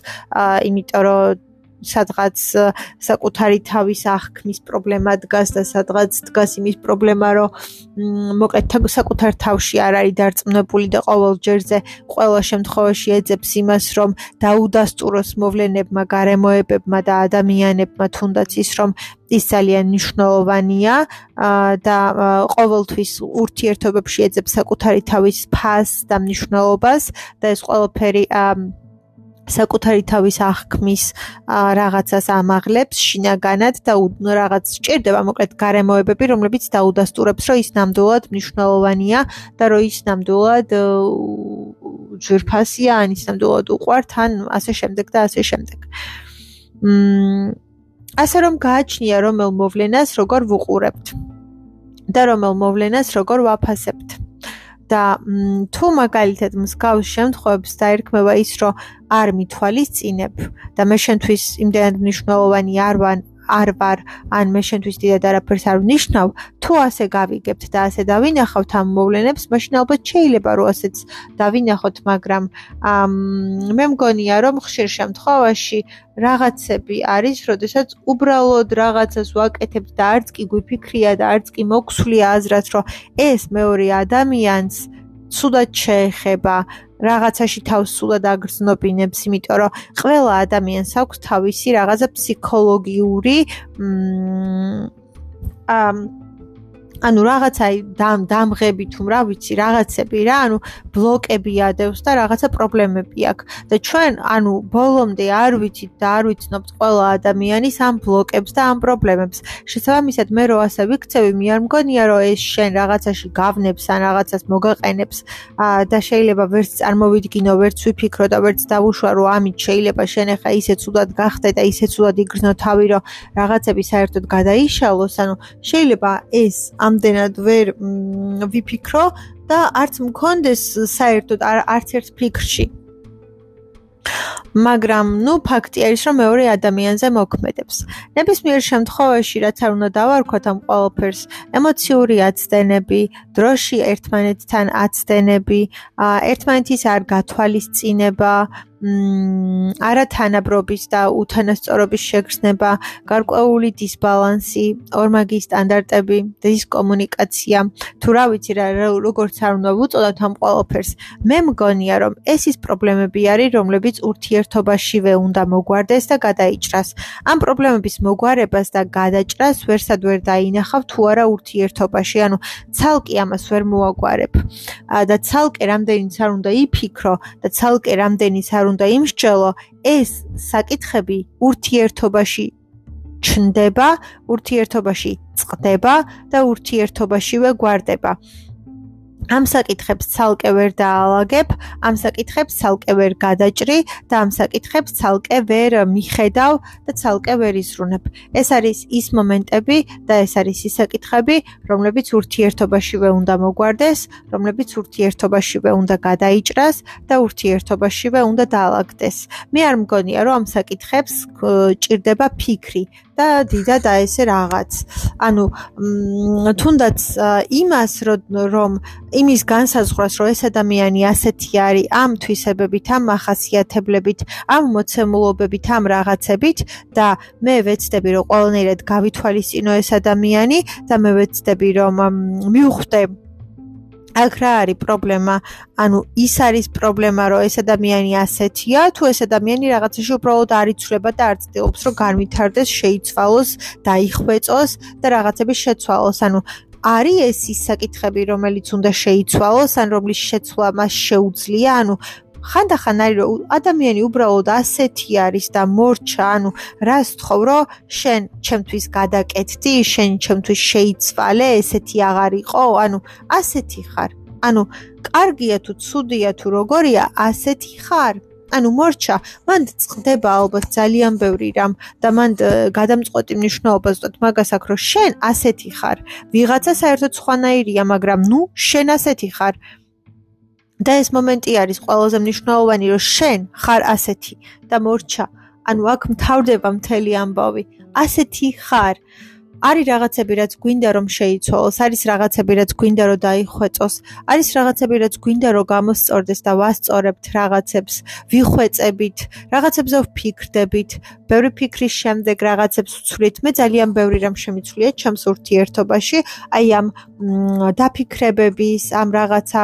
იმიტომ რომ სადღაც საკუთარი თავის აღქმის პრობლემა დგას და სადღაც დგას იმის პრობლემა, რომ მოკლედ საკუთარ თავში არ არის დარწმუნებული და ყოველ ჯერზე ყველა შემთხვევაში ეძებს იმას, რომ დაუდასტუროს მოვლენებმა, გარემოებებმა და ადამიანებმა თუნდაც ის, რომ ის ძალიან მნიშვნელოვანია და ყოველთვის ურთიერთობებში ეძებს საკუთარი თავის ფასს და მნიშვნელობას და ეს ყველაფერი საკუთარი თავის აღქმის რაღაცას ამაღლებს შინაგანად და რაღაც სჭირდება მოკლედ გარემოებები რომლებიც დაუდასტურებს რომ ის ნამდვილად მნიშვნელოვანია და რომ ის ნამდვილად ძვირფასია ან ის ნამდვილად უყვართ ან ასე შემდეგ და ასე შემდეგ. მ ასე რომ გააჩნია რომელ მოვლენას როგორ ვუყურებთ და რომელ მოვლენას როგორ ვაფასებთ და თუ მაგალითად მსგავს შემთხვევებს დაერქმევა ის, რომ არ მithვალისწინებ და მე შენთვის იმდენად მნიშვნელოვანი არ ვარ არ ვარ, ან მე შენთვის დიდად არაფერს არ ვნიშნავ, თუ ასე გავიგებთ და ასე დავინახავთ ამ მოვლენებს, მაშინ ალბათ შეიძლება რომ ასეც დავინახოთ, მაგრამ მე მგონია რომ ხშირ შემთხვევაში რაღაცები არის, როდესაც უბრალოდ რაღაცას ვაკეთებ და არც კი გვიფიქრია და არც კი მოქსვლია აზრად, რომ ეს მეორე ადამიანს ცუდად შეეხება, რაღაცაში თავს სულად აგრძნობინებს, იმიტომ რომ ყველა ადამიანს აქვს თავისი რაღაცა ფსიქოლოგიური მ ანუ რაღაცა დამღები თუ რა ვიცი, რაღაცები რა, ანუ ბლოკები ადევს და რაღაცა პრობლემები აქვს. და ჩვენ ანუ ბოლომდე არ ვიცით და არ ვიცნობთ ყველა ადამიანის ამ ბლოკებს და ამ პრობლემებს. შესაბამისად, მე რო ასე ვიქცევი, მე არ მგონია რომ ეს შენ რაღაცაში გავნებს ან რაღაცას მოგაყენებს და შეიძლება ვერც წარმოვიდგინო, ვერც ვიფიქრო და ვერც დავუშვა რომ ამით შეიძლება შენ ახლა ისე ცუდად გახდე და ისე ცუდად იგრძნო თავი რომ რაღაცები საერთოდ გადაიშალოს, ანუ შეიძლება ეს ამ ამდენად ვერ ვიფიქრო და არც მქონდეს საერთოდ არც ერთ ფიქრში. მაგრამ ნუ ფაქტი არის რომ მეორე ადამიანზე მოქმედებს. ნებისმიერ შემთხვევაში რაც არ უნდა დავარქვათ ამ ყველაფერს, ემოციური აცდენები, დროში ერთმანეთთან აცდენები, ერთმანეთის არ გათვალისწინება, არათანაბრობის და უთანასწორობის შეგრძნება, გარკვეული დისბალანსი, ორმაგი სტანდარტები, დისკომუნიკაცია, თუ რა ვიცი რა როგორც არ უნდა ვუწოდოთ ამ ყველაფერს, მე მგონია რომ ეს ის პრობლემები არის, რომლებიც ურთიერთობაშივე უნდა მოგვარდეს და გადაიჭრას. ამ პრობლემების მოგვარებას და გადაჭრას ვერსად ვერ დაინახავ თუ არა ურთიერთობაში, ანუ ცალკე ამას ვერ მოაგვარებ. და ცალკე რამდენიც არ უნდა იფიქრო და ცალკე რამდენიც არ უნდა იმსჯელო, ეს საკითხები ურთიერთობაში ჩნდება, ურთიერთობაში წყდება და ურთიერთობაშივე გვარდება. ამ საკითხებს ცალკე ვერ დაალაგებ, ამ საკითხებს ცალკე ვერ გადაჭრი და ამ საკითხებს ცალკე ვერ მიხედავ და ცალკე ვერ ისრუნებ. ეს არის ის მომენტები და ეს არის ის საკითხები, რომლებიც ურთიერთობაშივე უნდა მოგვარდეს, რომლებიც ურთიერთობაშივე უნდა გადაიჭრას და ურთიერთობაშივე უნდა დაალაგდეს. მე არ მგონია, რომ ამ საკითხებს ჭირდება ფიქრი და დიდა და ესე რაღაც. ანუ თუნდაც იმას რომ იმის განსაზღვრას რომ ეს ადამიანი ასეთი არის ამ თვისებებით, ამ ახასიათებლებით, ამ მოცემულობებით, ამ რაღაცებით და მე ვეცდები რომ ყველანაირად გავითვალისწინო ეს ადამიანი და მე ვეცდები რომ მივხვდე აქ რა არის პრობლემა? ანუ ის არის პრობლემა, რომ ეს ადამიანი ასეთია, თუ ეს ადამიანი რაღაცაში უბრალოდ არ იცვლება და არ ცდილობს, რომ განვითარდეს, შეიცვალოს, დაიხვეწოს და რაღაცები შეცვალოს. ანუ არის ეს ის საკითხები, რომელიც უნდა შეიცვალოს, ან რომლის შეცვლა მას შეუძლია, ანუ ხანდახან არის რომ ადამიანი უბრალოდ ასეთი არის და მორჩა, ანუ რას თხოვ რომ შენ ჩემთვის გადაკეთდი, შენ ჩემთვის შეიცვალე, ესეთი აღარ იყო, ანუ ასეთი ხარ. ანუ კარგია თუ ცუდია თუ როგორია, ასეთი ხარ. ანუ მორჩა, მან წდება ალბათ ძალიან ბევრი რამ და მან გადამწყვეტი მნიშვნელობა ზუსტად მაგას აქვს, რომ შენ ასეთი ხარ. ვიღაცა საერთოდ სხვანაირია, მაგრამ ნუ შენ ასეთი ხარ. და ეს მომენტი არის ყველაზე მნიშვნელოვანი, რომ შენ ხარ ასეთი და მორჩა. ანუ აქ მთავრდება მთელი ამბავი. ასეთი ხარ. არის რაღაცები, რაც გვინდა რომ შეიცვალოს, არის რაღაცები, რაც გვინდა რომ დაიხვეწოს, არის რაღაცები, რაც გვინდა რომ გამოსწორდეს და ვასწორებთ რაღაცებს, ვიხვეწებით, რაღაცებზე ვფიქრდებით, ბევრი ფიქრის შემდეგ რაღაცებს ვცვლით. მე ძალიან ბევრი რამ შემიცვლია ჩემს ურთიერთობაში, აი ამ დაფიქრებების, ამ რაღაცა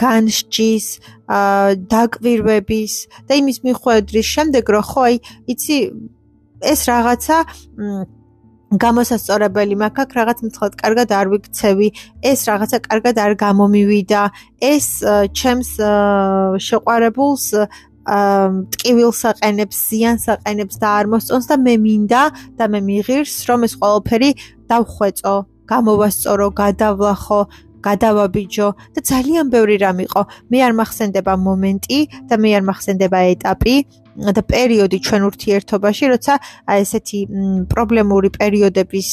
განსჯის, დაკვირვების და იმის მიხვედრის შემდეგ, რომ ხო, აი, იცი ეს რაღაცა გამოსასწორებელი მაქვს. აქ რაღაც მცხლად კარგად არ ვიქცევი. ეს რაღაცა კარგად არ გამომივიდა. ეს ჩემს შეყვარებულს ტკივილს აყენებს ზიანს აყენებს და არ მოსწონს და მე მინდა და მე მიღირს რომ ეს ყველაფერი დავხვეწო გამოვასწორო გადავლახო გადავაბიჯო და ძალიან ბევრი რამ იყო. მე არ მახსენდება მომენტი და მე არ მახსენდება ეტაპი და პერიოდი ჩვენ ურთიერთობაში, როცა ესეთი პრობლემური პერიოდების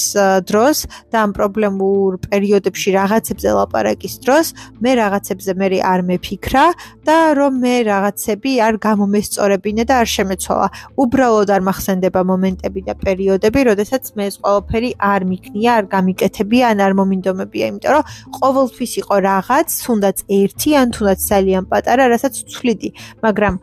დროს და ამ პრობლემურ პერიოდებში რაღაცებზე ლაპარაკის დროს მე რაღაცებზე მე არ მეფიქრა და რომ მე რაღაცები არ გამომესწორებინე და არ შემეცვალა. უბრალოდ არ მახსენდება მომენტები და პერიოდები, როდესაც მე ეს ყველაფერი არ მიქნია, არ გამიკეთებია, ან არ მომინდომებია, იმიტომ რომ ყოველთვის იყო რაღაც, თუნდაც ერთი ან თუნდაც ძალიან პატარა, რასაც ვცვლიდი, მაგრამ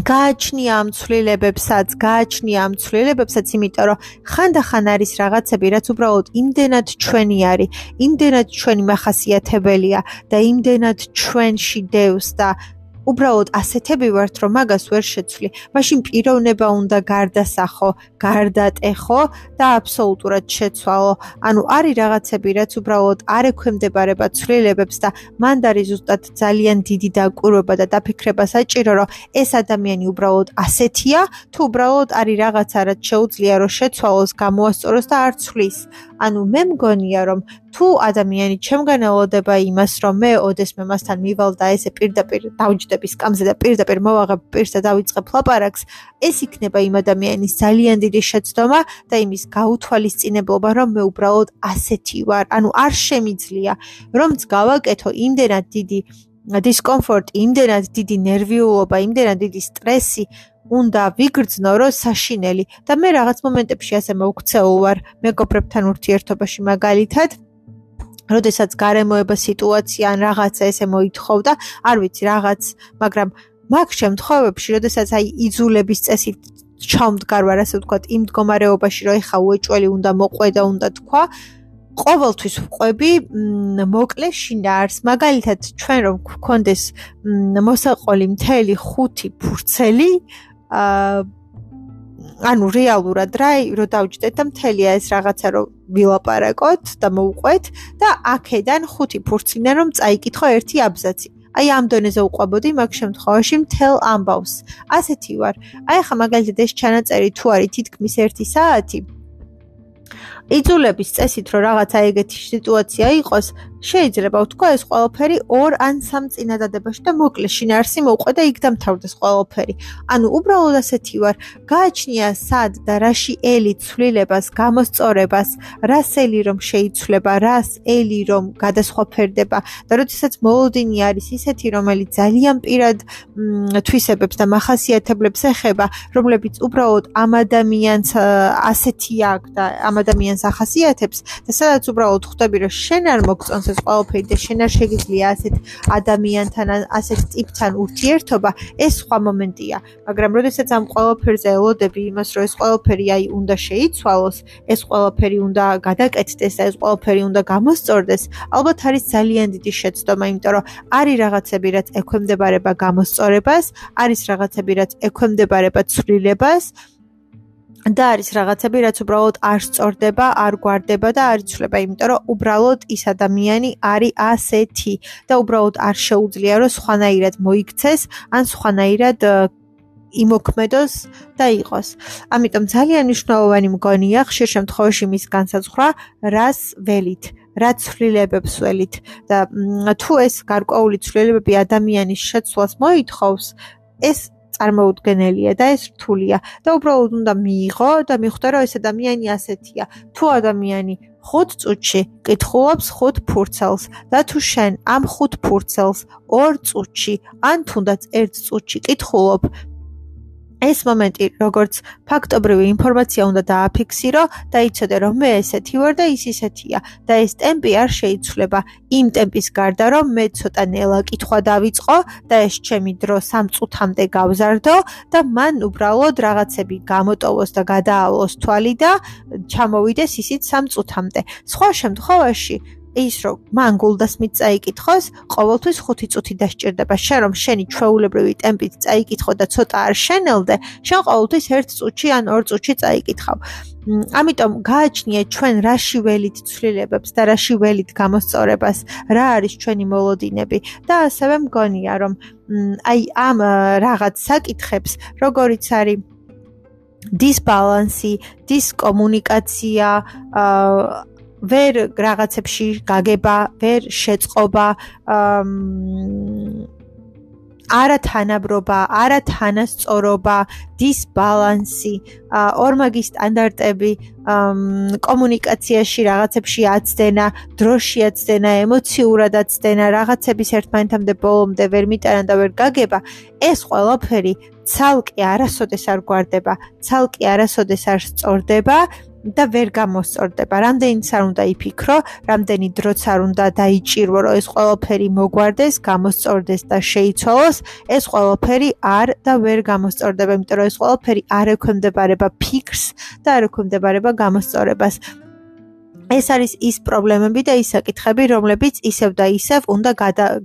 გააჩნია ამ ცვლილებებსაც, გააჩნია ამ ცვლილებებსაც, იმიტომ რომ ხანდახან არის რაღაცები, რაც უბრალოდ იმდენად ჩვენი არის, იმდენად ჩვენი מחასიათებელია და იმდენად ჩვენში დევს და უბრალოდ ასეთები ვართ, რომ მაგას ვერ შეცვლი. მაშინ პიროვნება უნდა გარდასახო, გარდატეხო და აბსოლუტურად შეცვალო. ანუ არის რაღაცები, რაც უბრალოდ არ ექვემდებარება ცვლილებებს და მანდ არის ზუსტად ძალიან დიდი დაკვირვება და დაფიქრება საჭირო, რომ ეს ადამიანი უბრალოდ ასეთია, თუ უბრალოდ არის რაღაცა, რაც შეუძლია რომ შეცვალოს, გამოასწოროს და არ ცვლის. ანუ მე მგონია რომ თუ ადამიანი ჩემგან ელოდება იმას რომ მე ოდესმე მასთან მივალ და ესე პირდაპირ დავჯდები სკამზე და პირდაპირ მოვაღებ პირს და დავიწყებ ლაპარაკს ეს იქნება იმ ადამიანის ძალიან დიდი შეცდომა და იმის გაუთვალისწინებლობა რომ მე უბრალოდ ასეთი ვარ. ანუ არ შემიძლია რომც გავაკეთო იმდენად დიდი დისკომფორტი, იმდენად დიდი ნერვიულობა, იმდენად დიდი სტრესი უნდა ვიგრძნო რომ საშინელი. და მე რაღაც მომენტებში ასე მოვქცეულ ვარ. მეგობრებთან ურთიერთობაში მაგალითად როდესაც გარემოება სიტუაცია ან რაღაცა ესე მოითხოვდა არ ვიცი რაღაც მაგრამ მაგ შემთხვევებში როდესაც აი იძულების წესით ჩავმდგარ ვარ ასე ვთქვათ იმ მდგომარეობაში რომ ეხა უეჭველი უნდა მოყვე და უნდა თქვა ყოველთვის ვყვები მოკლე შინაარს მაგალითად ჩვენ რომ გქონდეს მოსაყოლი მთელი ხუთი ფურცელი აა ანუ რეალურად რა რო დავჯდეთ და მთელია ეს რაღაცა რო ვილაპარაკოთ და მოუყვეთ და აქედან ხუთი ფურცლიდან რომ წაიკითხო ერთი აბზაცი. აი ამ დონეზე უყვებოდი მაგ შემთხვევაში მთელ ამბავს. ასეთი ვარ. აი ხა მაგალითად ეს ჩანაწერი თუ არის თითქმის 1 საათი. იწულების წესით რომ რაღაცა ეგეთი სიტუაცია იყოს შეიძლება ვთქვა ეს ყველაფერი ორ ან სამ წინადადებაში და მოკლე შინაარსი მოუყვე და იქ დამთავრდეს ყველაფერი. ანუ უბრალოდ ასეთი ვარ, გააჩნია სად და რაში ელი ცვლილებას, გამოსწორებას, რას ელი რომ შეიცვლება, რას ელი რომ გადასხვაფერდება და როდესაც მოლოდინი არის ისეთი, რომელიც ძალიან პირად თვისებებს და מחასიათებლებს ეხება, რომლებიც უბრალოდ ამ ადამიანს ასეთი აქვს და ამ ადამიანს ახასიათებს და სადაც უბრალოდ ხვდები რომ შენ არ მოგწონს ეს ყველაფერი და შენ არ შეგიძლია ასეთ ადამიანთან ასეთ ტიპთან ურთიერთობა, ეს სხვა მომენტია. მაგრამ როდესაც ამ ყველაფერზე ელოდები იმას, რომ ეს ყველაფერი აი უნდა შეიცვალოს, ეს ყველაფერი უნდა გადაკეთდეს და ეს ყველაფერი უნდა გამოსწორდეს, ალბათ არის ძალიან დიდი შეცდომა, იმიტომ რომ არის რაღაცები, რაც ექვემდებარება გამოსწორებას, არის რაღაცები, რაც ექვემდებარება ცვლილებას. და არის რაღაცები, რაც უბრალოდ არ სწორდება, არ გვარდება და არ იცვლება, იმიტომ რომ უბრალოდ ის ადამიანი არის ასეთი და უბრალოდ არ შეუძლია რომ სხვანაირად მოიქცეს, ან სხვანაირად იმოქმედოს და იყოს. ამიტომ ძალიან მნიშვნელოვანი მგონია ხშირ შემთხვევაში მის განსაზღვრა, რას ველით, რა ცვლილებებს ველით და თუ ეს გარკვეული ცვლილებები ადამიანის შეცვლას მოითხოვს, ეს წარმოუდგენელია და ეს რთულია და უბრალოდ უნდა მიიღო და მიხვდა რომ ეს ადამიანი ასეთია. თუ ადამიანი 5 წუთში კითხულობს 5 ფურცელს და თუ შენ ამ 5 ფურცელს 2 წუთში ან თუნდაც 1 წუთში კითხულობ ეს მომენტი როგორც ფაქტობრივი ინფორმაცია უნდა დააფიქსირო და იცოდე რომ მე ესეთი ვარ და ის ისეთია და ეს ტემპი არ შეიცვლება. იმ ტემპის გარდა რომ მე ცოტა ნელა კითხვა დავიწყო და ეს ჩემი დრო 3 წუთამდე გავზარდო და მან უბრალოდ რაღაცები გამოტოვოს და გადაავლოს თვალი და ჩამოვიდეს ისიც 3 წუთამდე. სხვა შემთხვევაში ის რომ მან გულდას მით წაიკითხოს, ყოველთვის 5 წუთი დასჭირდება. შენ რომ შენი ჩვეულებრივი ტემპით წაიკითხო და ცოტა არ შენელდე, შენ ყოველთვის 1 წუთში ან 2 წუთში წაიკითხავ. ამიტომ გააჩნია ჩვენ რაში ველით ცვლილებებს და რაში ველით გამოსწორებას, რა არის ჩვენი მოლოდინები და ასევე მგონია რომ აი ამ რაღაც საკითხებს, როგორიც არის დისბალანსი, დისკომუნიკაცია, ვერ რაღაცებში გაგება, ვერ შეწყობა, არათანაბრობა, არათანასწორობა, დისბალანსი, ორმაგი სტანდარტები, კომუნიკაციაში რაღაცებში აცდენა, დროში აცდენა, ემოციურად აცდენა, რაღაცების ერთმანეთამდე ბოლომდე ვერ მიტანა და ვერ გაგება, ეს ყველაფერი ცალკე არასოდეს არ გვარდება, ცალკე არასოდეს არ სწორდება და ვერ გამოსწორდება. რამდენიც არ უნდა იფიქრო, რამდენი დროც არ უნდა დაიჭირო, რომ ეს ყველაფერი მოგვარდეს, გამოსწორდეს და შეიცვალოს, ეს ყველაფერი არ და ვერ გამოსწორდება, იმიტომ რომ ეს ყველაფერი არ ექვემდებარება ფიქრს და არ ექვემდებარება გამოსწორებას. ეს არის ის პრობლემები და ის საკითხები, რომლებიც ისევ და ისევ უნდა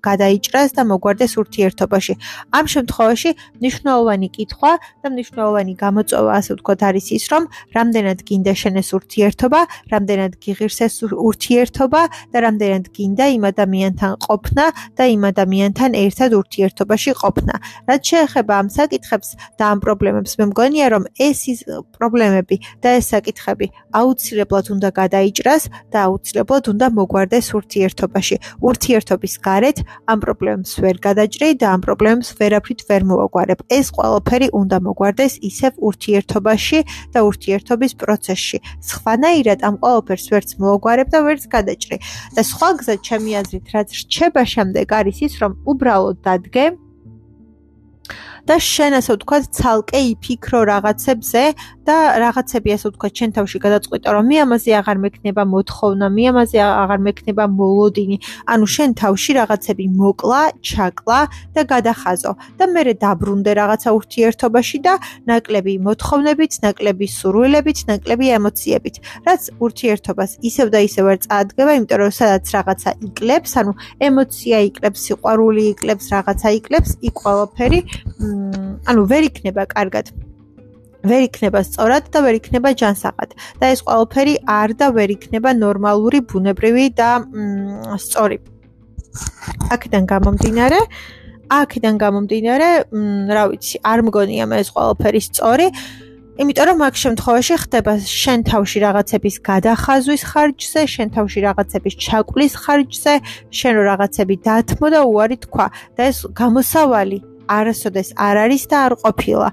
გადაიჭრას და მოგვარდეს ურთიერთობაში. ამ შემთხვევაში მნიშვნელოვანი კითხვა და მნიშვნელოვანი გამოწვევა, ასე ვთქვათ, არის ის, რომ რამდენად გინდა შენეს ურთიერთობა, რამდენად გიღირსეს ურთიერთობა და რამდენად გინდა იმ ადამიანთან ყოფნა და იმ ადამიანთან ერთად ურთიერთობაში ყოფნა. რაც შეეხება ამ საკითხებს და ამ პრობლემებს, მე მგონია, რომ ეს ის პრობლემები და ეს საკითხები აუცილებლად უნდა გადაიჭრას ხალხს და აუცილებლად უნდა მოგვარდეს ურთიერთობაში. ურთიერთობის გარეთ ამ პრობლემს ვერ გადაჭრი და ამ პრობლემს ვერაფრით ვერ მოვაგვარებ. ეს ყველაფერი უნდა მოგვარდეს ისევ ურთიერთობაში და ურთიერთობის პროცესში. სხვანაირად ამ ყველაფერს ვერც მოვაგვარებ და ვერც გადაჭრი. და სხვა გზა ჩემი აზრით, რაც რჩება შემდეგ არის ის, რომ უბრალოდ დადგე და შენ ასე ვთქვათ, ცალკე იფიქრო რაღაცებზე და რაღაცები ასე ვთქვათ, შენ თავში გადაწყვეტო, რომ მე ამაზე აღარ მექნება მოთხოვნა, მე ამაზე აღარ მექნება მოლოდინი. ანუ შენ თავში რაღაცები მოკლა, ჩაკლა და გადახაზო და მე დაბრუნდე რაღაცა ურთიერთობაში და ნაკლები მოთხოვნებით, ნაკლები სურვილებით, ნაკლები ემოციებით. რაც ურთიერთობას ისევ და ისევ არ წაადგება, იმიტომ რომ სადაც რაღაცა იკლებს, ანუ ემოცია იკლებს, სიყვარული იკლებს, რაღაცა იკლებს, იქ ყველაფერი ანუ ვერ იქნება კარგად. ვერ იქნება სწორად და ვერ იქნება ჯანსაღად. და ეს ყველაფერი არ და ვერ იქნება ნორმალური, ბუნებრივი და სწორი. აქედან გამომდინარე, აქედან გამომდინარე, რა ვიცი, არ მგონია მე ეს ყველაფერი სწორი. იმიტომ რომ მაგ შემთხვევაში ხდება შენ თავში რაღაცების გადახაზვის ხარჯზე, შენ თავში რაღაცების ჩაკulis ხარჯზე, შენ რო რაღაცები დათმო და უარი თქვა და ეს გამოსავალი არასოდეს არ არის და არ ყოფილა.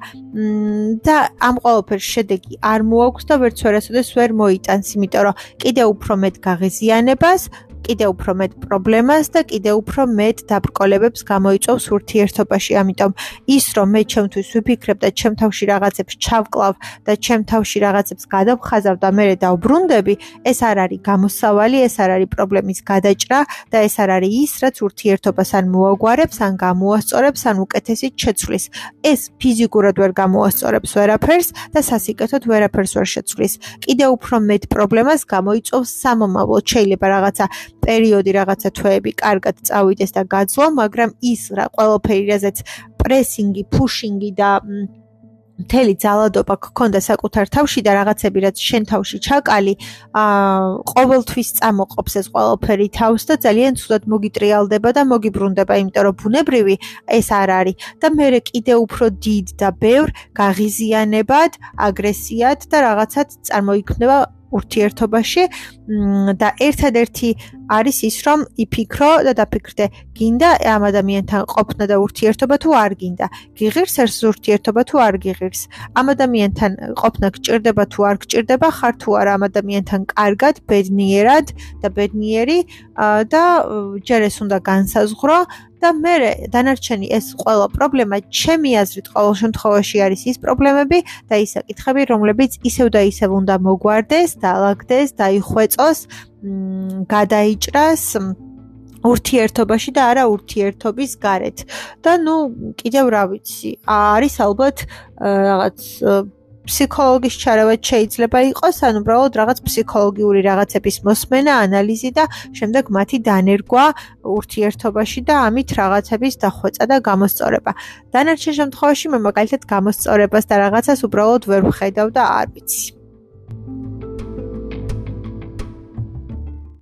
და ამ ყოველფერს შედეგი არ მოაქვს და ვერც ვერასოდეს ვერ მოიტანს, იმიტომ რომ კიდე უფრო მეტ გაღიზიანებას კიდე უფრო მეტ პრობლემას და კიდე უფრო მეტ დაბრკოლებებს გამოიწვევს ურთიერთობაში. ამიტომ ის რომ მე ჩემთვის ვიფიქრებ და ჩემ თავში რაღაცებს ჩავკლავ და ჩემ თავში რაღაცებს გადავხაზავ და მე დავბრუნდები, ეს არ არის გამოსავალი, ეს არ არის პრობლემის გადაჭრა და ეს არ არის ის, რაც ურთიერთობას ან მოაგვარებს, ან გამოასწორებს, ან უკეთესით შეცვლის. ეს ფიზიკურად ვერ გამოასწორებს ვერაფერს და სასიკეთოდ ვერაფერს ვერ შეცვლის. კიდე უფრო მეტ პრობლემას გამოიწვევს სამომავლოდ. შეიძლება რაღაცა პერიოდი რაღაცა თვეები კარგად წავიდეს და გაძლო, მაგრამ ის რა ყველაფერი რაზეც პრესინგი, ფუშინგი და მთელი ძალადობა გქონდა საკუთარ თავში და რაღაცები რაც შენ თავში ჩაკალი, აა ყოველთვის წამოყოფს ეს ყველაფერი თავს და ძალიან ცუდად მოგიტრიალდება და მოგიბრუნდება, იმიტომ რომ ბუნებრივი ეს არ არის. და მე კიდე უფრო დიდ და ბევრ გაღიზიანებად, აგრესიად და რაღაცად წარმოიქმნება ურთიერთობაში და ერთადერთი არის ის რომ იფიქრო და დაფიქრდე გინდა ამ ადამიანთან ყოფნა და ურთიერთობა თუ არ გინდა? გიღირს ეს ურთიერთობა თუ არ გიღირს? ამ ადამიანთან ყოფნა გჭირდება თუ არ გჭირდება? ხარ თუ არა ამ ადამიანთან კარგად ბედნიერად და ბედნიერი და ჯერ ეს უნდა განსაზღვრო და მე დანარჩენი ეს ყველა პრობლემა ჩემი აზრით ყოველ შემთხვევაში არის ის პრობლემები და ის საკითხები რომლებიც ისევ და ისევ უნდა მოგვარდეს, დაალაგდეს, დაიხვეწოს, გადაიჭრას ურთიერთობაში და არა ურთიერთობის გარეთ. და ნუ კიდევ რა ვიცი, არის ალბათ რაღაც ფსიქოლოგის ჩარავა შეიძლება იყოს, ან უბრალოდ რაღაც ფსიქოლოგიური რაღაცების მოსმენა, ანალიზი და შემდეგ მათი დანერგვა ურთიერთობაში და ამით რაღაცების დახვეწა და გამოსწორება. დანარჩენ შემთხვევაში მე მაგალითად გამოსწორებას და რაღაცას უბრალოდ ვერ ვხედავ და არ ვიცი.